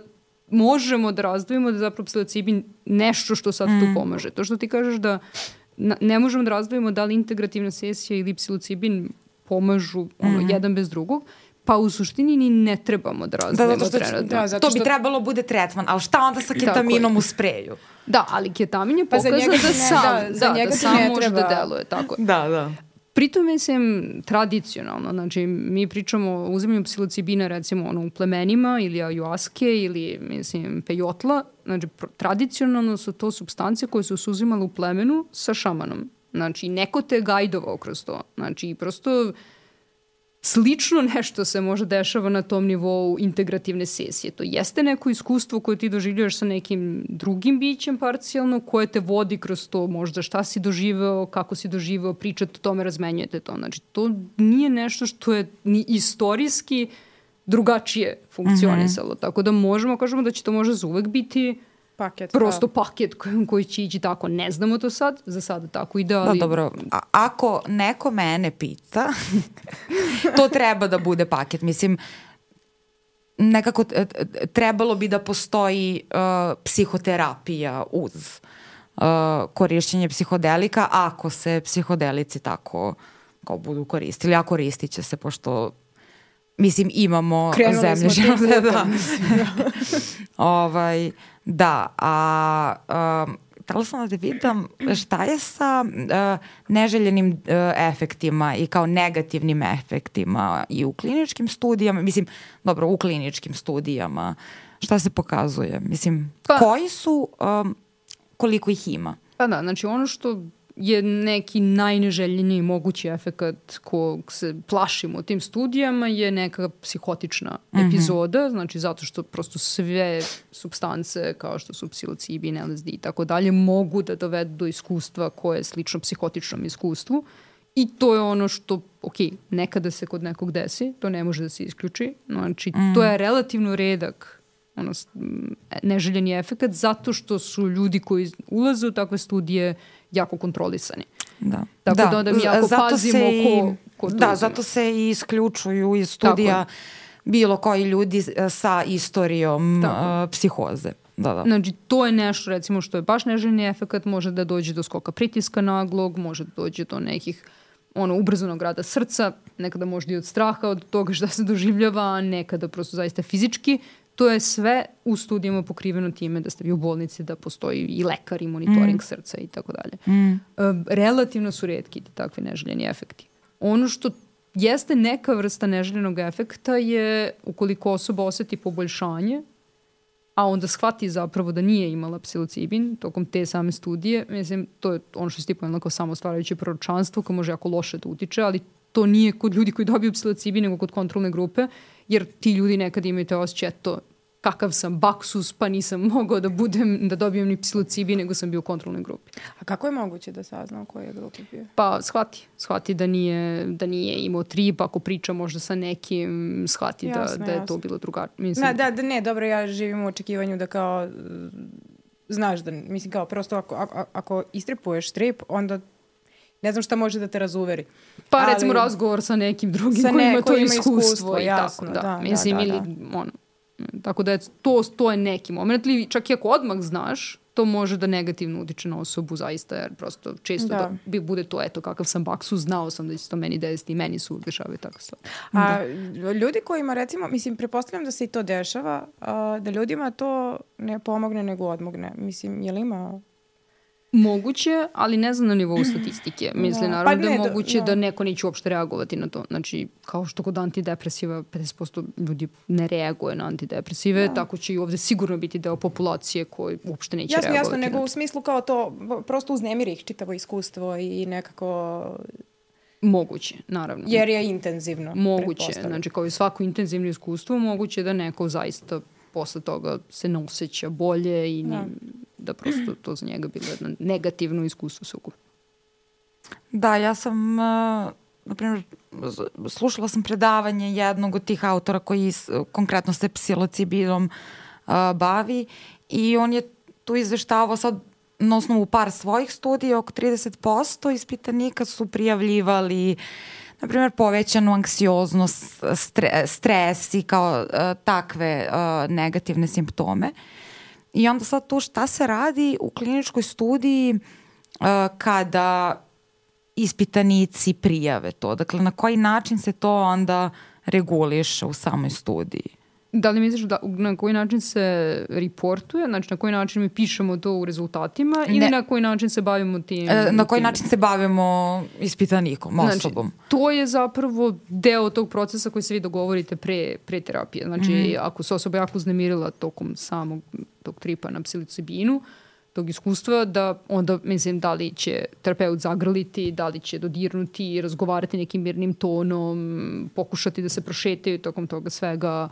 možemo da razdvojimo da zapravo psilocibin nešto što sad mm. tu pomaže. To što ti kažeš da na, ne možemo da razdvojimo da li integrativna sesija ili psilocibin pomažu ono, mm. jedan bez drugog, pa u suštini ni ne trebamo da razdvojimo da, da, da, da, to bi trebalo bude tretman, ali šta onda sa ketaminom u spreju? Da, ali ketamin je pokazan pa da sam, da, da, da, da sam može da deluje. Tako. Da, da. Pritom mislim tradicionalno, znači mi pričamo o uzimanju psilocibina recimo ono, u plemenima ili ajuaske ili mislim pejotla, znači tradicionalno su to substance koje su se uzimale u plemenu sa šamanom. Znači neko te gajdovao kroz to. Znači prosto slično nešto se može dešava na tom nivou integrativne sesije. To jeste neko iskustvo koje ti doživljaš sa nekim drugim bićem parcijalno, koje te vodi kroz to možda šta si doživeo, kako si doživeo, pričate o tome, razmenjujete to. Znači, to nije nešto što je ni istorijski drugačije funkcionisalo. Mm -hmm. Tako da možemo, kažemo da će to možda za uvek biti Paket. prosto da. paket koji, koji će ići tako. Ne znamo to sad, za sada tako ide, Da, ali... dobro. A, ako neko mene pita, to treba da bude paket. Mislim, nekako trebalo bi da postoji uh, psihoterapija uz uh, korišćenje psihodelika ako se psihodelici tako kao budu koristili, a koristit će se pošto mislim imamo Krenuli smo zemlje tim da, da. da. ovaj, da, a um, htela sam da te pitam šta je sa uh, neželjenim uh, efektima i kao negativnim efektima i u kliničkim studijama, mislim, dobro, u kliničkim studijama, šta se pokazuje? Mislim, Pa- koji su, um, koliko ih ima? Pa da, znači ono što je neki najneželjeniji mogući efekat kog se plašimo u tim studijama je neka psihotična epizoda, znači zato što prosto sve substance kao što su psilocibin, LSD i tako dalje mogu da dovedu do iskustva koje je slično psihotičnom iskustvu. I to je ono što, ok, nekada se kod nekog desi, to ne može da se isključi, znači to je relativno redak ono, neželjeni efekat zato što su ljudi koji ulaze u takve studije jako kontrolisani. Da. Tako da onda mi jako zato pazimo se i- ko- ko to Da, zato se i isključuju iz studija bilo koji ljudi e, sa istorijom Tako. uh, psihoze. Da, da. Znači, to je nešto, recimo, što je baš neželjeni efekat, može da dođe do skoka pritiska naglog, može da dođe do nekih ono, ubrzanog rada srca, nekada možda i od straha, od toga šta se doživljava, nekada prosto zaista fizički. To je sve u studijama pokriveno time da ste vi u bolnici, da postoji i lekar i monitoring srca i tako dalje. Mm. Relativno su redki takvi neželjeni efekti. Ono što jeste neka vrsta neželjenog efekta je ukoliko osoba oseti poboljšanje, a onda shvati zapravo da nije imala psilocibin tokom te same studije, mislim, to je ono što se ti pomenula kao samo stvarajuće proročanstvo koje može jako loše da utiče, ali to nije kod ljudi koji dobiju psilocibin nego kod kontrolne grupe, jer ti ljudi nekad imaju te osjećaj, eto, kakav sam baksus, pa nisam mogao da budem, da dobijem ni psilocibin, nego sam bio u kontrolnoj grupi. A kako je moguće da sazna u kojoj je grupi bio? Pa shvati, shvati da nije, da nije imao trip, ako priča možda sa nekim, shvati Jasno, da, da je to jasno. bilo drugačije. Mislim, Da, da, da, ne, dobro, ja živim u očekivanju da kao, znaš da, mislim kao, prosto ako, ako, ako istripuješ strip, onda ne znam šta može da te razuveri. Pa Ali- recimo razgovor sa nekim drugim Sa koji ima to iskustvo, iskustvo, i jasno, tako, da. da, da, Mislim, da, ili, ono, tako da je to, to je neki moment, ili čak i ako odmah znaš, to može da negativno utiče na osobu zaista, jer prosto često da, Da. bi, bude to, eto, kakav sam baksu, znao sam da će se to meni desiti i meni su dešavaju tako stvari. A ljudi kojima recimo, mislim, prepostavljam da se i to dešava, a, da ljudima to ne pomogne nego odmogne. Mislim, je li ima... Moguće, ali ne znam na nivou statistike. Mislim, Da. naravno Pa da je ne, da- moguće da. da neko neće uopšte reagovati na to. Znači, kao što kod antidepresiva 50% ljudi ne reaguje na antidepresive, tako će i ovde sigurno biti deo populacije koji uopšte neće Jasno, reagovati jasno, nego na u smislu kao to, prosto uznemiri ih čitavo iskustvo i nekako, Moguće, naravno. jer je intenzivno. Moguće, znači kao i svako intenzivno iskustvo, moguće da neko zaista posle toga se ne osjeća bolje i da, Da. da prosto to za njega bilo jedno negativno iskustvo sukup. Da, ja sam, uh, na primjer, s- slušala sam predavanje jednog od tih autora koji s- konkretno se psilocibinom uh, bavi i on je tu izveštavao sad na osnovu par svojih studija, oko 30% ispitanika su prijavljivali na primjer povećanu anksioznost, stre, stres i kao uh, takve uh, negativne simptome. I onda sad tu šta se radi u kliničkoj studiji uh, kada ispitanici prijave to? Dakle, na koji način se to onda reguliše u samoj studiji? Da li misliš da na koji način se reportuje, znači na koji način mi pišemo to u rezultatima ili Ne. na koji način se bavimo tim? E, na koji tim- način se bavimo ispitanikom, Znači, osobom? to je zapravo deo tog procesa koji se vi dogovorite pre, pre terapije. Znači, Mhm. ako se osoba jako uznemirila tokom samog tog tripa na psilocibinu, tog iskustva, da onda, mislim, da li će terapeut zagrliti, da li će dodirnuti, razgovarati nekim mirnim tonom, pokušati da se prošetaju tokom toga svega.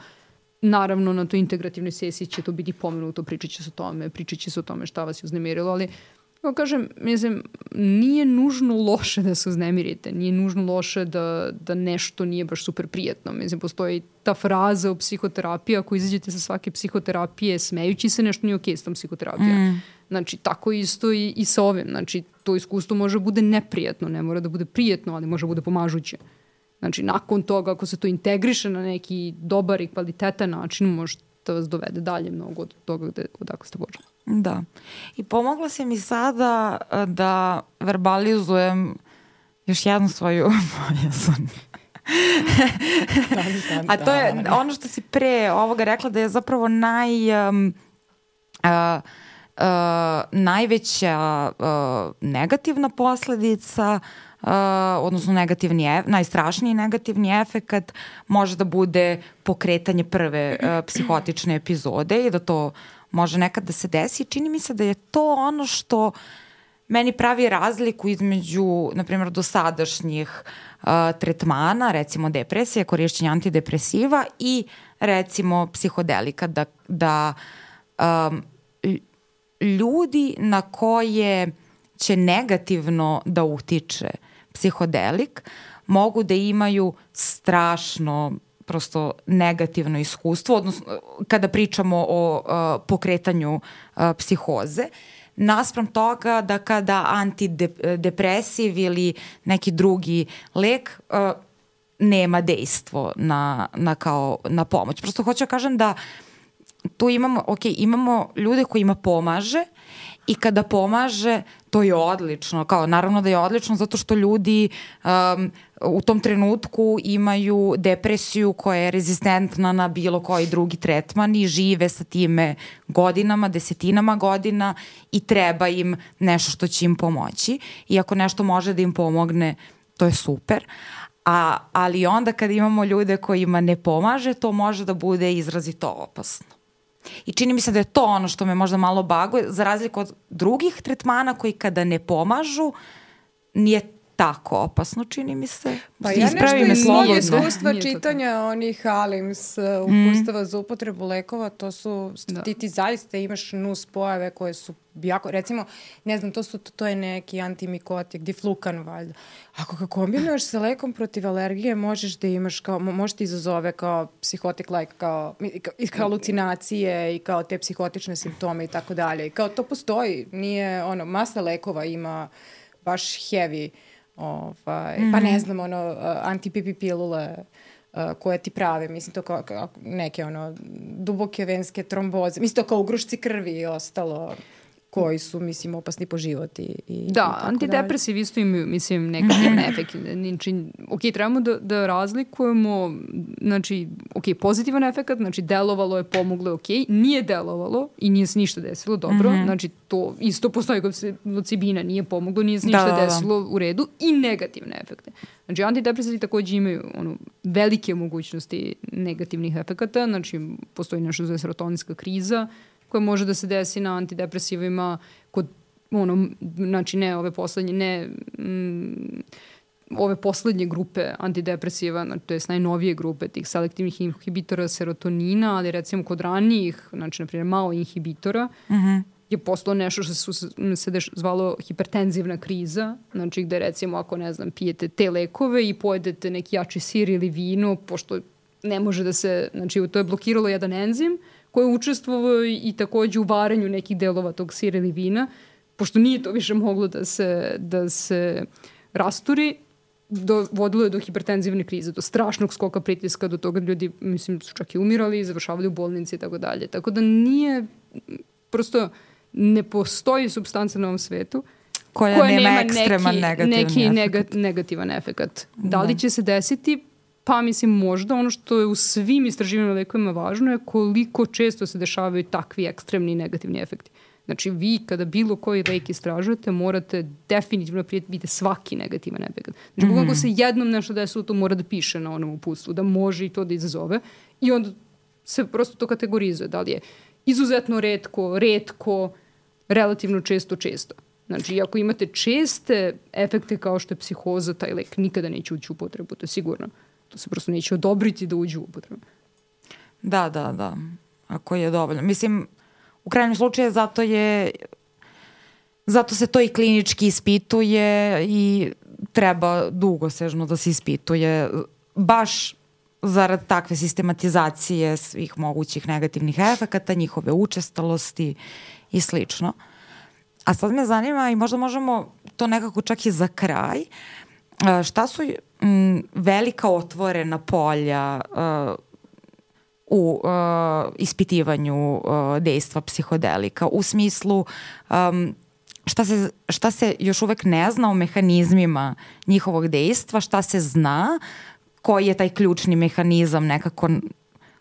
Naravno, na toj integrativnoj sesiji će to biti pomenuto, pričat će se o tome, pričat će se o tome šta vas je uznemirilo, ali Kao kažem, mislim, nije nužno loše da se uznemirite, nije nužno loše da, da nešto nije baš super prijetno. Mislim, postoji ta fraza u psihoterapiji, ako izađete sa svake psihoterapije smejući se, nešto nije okej okay s tom psihoterapijom. Mm. Znači, tako isto i, i sa ovim. Znači, to iskustvo može da bude neprijetno, ne mora da bude prijetno, ali može da bude pomažuće. Znači, nakon toga, ako se to integriše na neki dobar i kvalitetan način, može da vas dovede dalje mnogo od toga gde, odakle ste počeli. Da. I pomogla si mi sada eh, da verbalizujem još jednu svoju bojazan. A to je ono što si pre ovoga rekla da je zapravo naj... Um, uh, uh, najveća uh, negativna posledica uh, odnosno negativni, ef, najstrašniji negativni efekat može da bude pokretanje prve uh, psihotične epizode i da to može nekad da se desi. Čini mi se da je to ono što meni pravi razliku između, na primjer, dosadašnjih uh, tretmana, recimo depresije, korišćenja antidepresiva i recimo psihodelika, da, da um, ljudi na koje će negativno da utiče psihodelik mogu da imaju strašno prosto negativno iskustvo, odnosno kada pričamo o uh, pokretanju uh, psihoze, naspram toga da kada antidepresiv ili neki drugi lek uh, nema dejstvo na, na, kao, na pomoć. Prosto hoću da kažem da tu imamo, ok, imamo ljude kojima pomaže i kada pomaže, to je odlično. Kao, naravno da je odlično zato što ljudi um, u tom trenutku imaju depresiju koja je rezistentna na bilo koji drugi tretman i žive sa time godinama, desetinama godina i treba im nešto što će im pomoći. I ako nešto može da im pomogne, to je super. A, ali onda kad imamo ljude kojima ne pomaže, to može da bude izrazito opasno. I čini mi se da je to ono što me možda malo baguje, za razliku od drugih tretmana koji kada ne pomažu, nije tako opasno, čini mi se. Pa ja nešto iz svog iskustva čitanja onih Alims uh, upustava mm. za upotrebu lekova, to su, da. ti ti zaista imaš nus pojave koje su jako, recimo, ne znam, to, su, to je neki antimikotik, diflukan valjda. Ako ga kombinuješ sa lekom protiv alergije, možeš da imaš kao, možeš ti izazove kao psihotik like, kao, i kao halucinacije i kao te psihotične simptome i tako dalje. I kao to postoji, nije, ono, masa lekova ima baš heavy Ovaj, mm. Pa ne mhm. znam, ono, antipipi pilule uh, koje ti prave, mislim to kao, kao neke ono duboke venske tromboze, mislim to kao ugrušci krvi i ostalo koji su, mislim, opasni po život i, i Da, i antidepresivi isto imaju, mislim, negativne efekte. Znači, ok, trebamo da, da razlikujemo, znači, ok, pozitivan efekt, znači, delovalo je, pomoglo je, ok, nije delovalo i nije se ništa desilo, dobro, mm -hmm. znači, to isto postoji kod locibina, nije pomoglo, nije se ništa da, da, da. desilo u redu i negativne efekte. Znači, antidepresivi takođe imaju ono, velike mogućnosti negativnih efekata, znači, postoji nešto zove serotoninska kriza, koja može da se desi na antidepresivima kod ono, znači ne ove poslednje, ne mm, ove poslednje grupe antidepresiva, to je najnovije grupe tih selektivnih inhibitora serotonina, ali recimo kod ranijih, znači, na primjer, malo inhibitora, uh mhm. -huh je postalo nešto što su, se deš, zvalo hipertenzivna kriza, znači gde recimo ako ne znam pijete te lekove i pojedete neki jači sir ili vino, pošto ne može da se, znači to je blokiralo jedan enzim, ko je učestvovao i takođe u varanju nekih delova tog sira ili vina, pošto nije to više moglo da se, da se rasturi, do, vodilo je do hipertenzivne krize, do strašnog skoka pritiska, do toga ljudi, mislim, su čak i umirali, završavali u bolnici i tako dalje. Tako da nije, prosto ne postoji substanca na ovom svetu koja, koja nema, nema ekstreman neki, negativan neki efekt. negativan efekat. Da li da. će se desiti? Pa mislim možda ono što je u svim istraživanjima lekovima važno je koliko često se dešavaju takvi ekstremni negativni efekti. Znači vi kada bilo koji lek istražujete morate definitivno prijeti svaki negativan efekt. Znači mm. ako se jednom nešto desilo to mora da piše na onom uputstvu, da može i to da izazove i onda se prosto to kategorizuje. Da li je izuzetno redko, redko, relativno često, često. Znači, ako imate česte efekte kao što je psihoza, taj lek nikada neće ući u potrebu, to je sigurno. To se prosto neće odobriti da uđu u upotrebu. Da, da, da. Ako je dovoljno. Mislim, u krajnjem slučaju zato je zato se to i klinički ispituje i treba dugosežno da se ispituje baš zarad takve sistematizacije svih mogućih negativnih efekata, njihove učestalosti i slično. A sad me zanima i možda možemo to nekako čak i za kraj. Šta su m, velika otvorena polja uh, u uh, ispitivanju uh, dejstva psihodelika u smislu um, šta se, šta se još uvek ne zna o mehanizmima njihovog dejstva, šta se zna, koji je taj ključni mehanizam nekako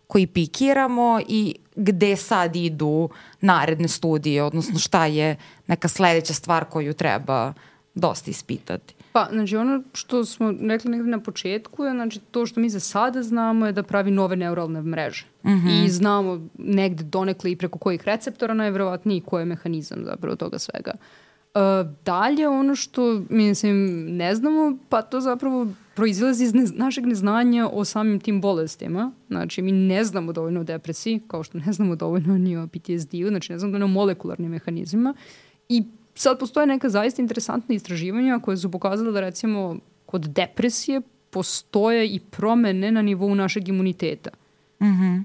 koji pikiramo i gde sad idu naredne studije, odnosno šta je neka sledeća stvar koju treba dosta ispitati. Pa, znači ono što smo rekli negde na početku je, znači to što mi za sada znamo je da pravi nove neuralne mreže. Mm -hmm. I znamo negde donekle i preko kojih receptora najverovatniji koji je mehanizam zapravo toga svega. Uh, dalje, ono što, mislim, ne znamo, pa to zapravo proizilazi iz ne, našeg neznanja o samim tim bolestima. Znači, mi ne znamo dovoljno o depresiji, kao što ne znamo dovoljno ni o PTSD-u, znači ne znamo dovoljno o molekularnim mehanizmima. I sad postoje neka zaista interesantna istraživanja koje su pokazala da recimo kod depresije postoje i promene na nivou našeg imuniteta. Mhm. Mm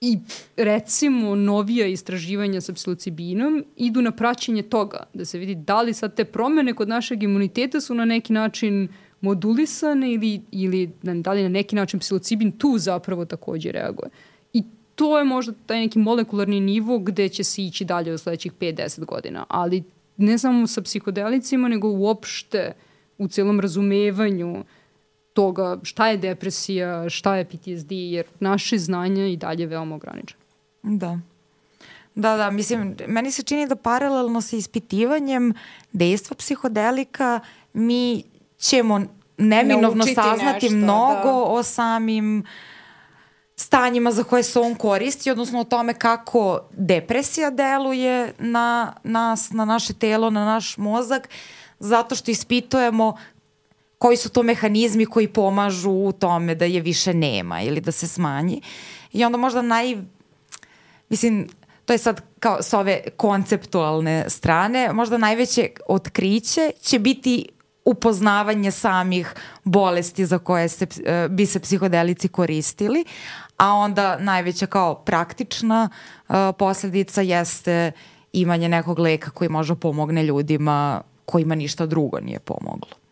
I recimo novija istraživanja sa psilocibinom idu na praćenje toga, da se vidi da li sad te promene kod našeg imuniteta su na neki način modulisane ili, ili da li na neki način psilocibin tu zapravo takođe reaguje. I to je možda taj neki molekularni nivo gde će se ići dalje u sledećih 5-10 godina, ali ne samo sa psihodelicima, nego uopšte u celom razumevanju toga šta je depresija, šta je PTSD, jer naše znanje i dalje veoma ograničeno. Da. Da, da, mislim, meni se čini da paralelno sa ispitivanjem dejstva psihodelika mi ćemo neminovno saznati nešto, mnogo da. o samim stanjima za koje se on koristi, odnosno o tome kako depresija deluje na nas, na naše telo, na naš mozak, zato što ispitujemo koji su to mehanizmi koji pomažu u tome da je više nema ili da se smanji. I onda možda naj... Mislim, to je sad kao s ove konceptualne strane, možda najveće otkriće će biti upoznavanje samih bolesti za koje se, e, bi se psihodelici koristili, a onda najveća kao praktična uh, posledica jeste imanje nekog leka koji može pomogne ljudima kojima ništa drugo nije pomoglo.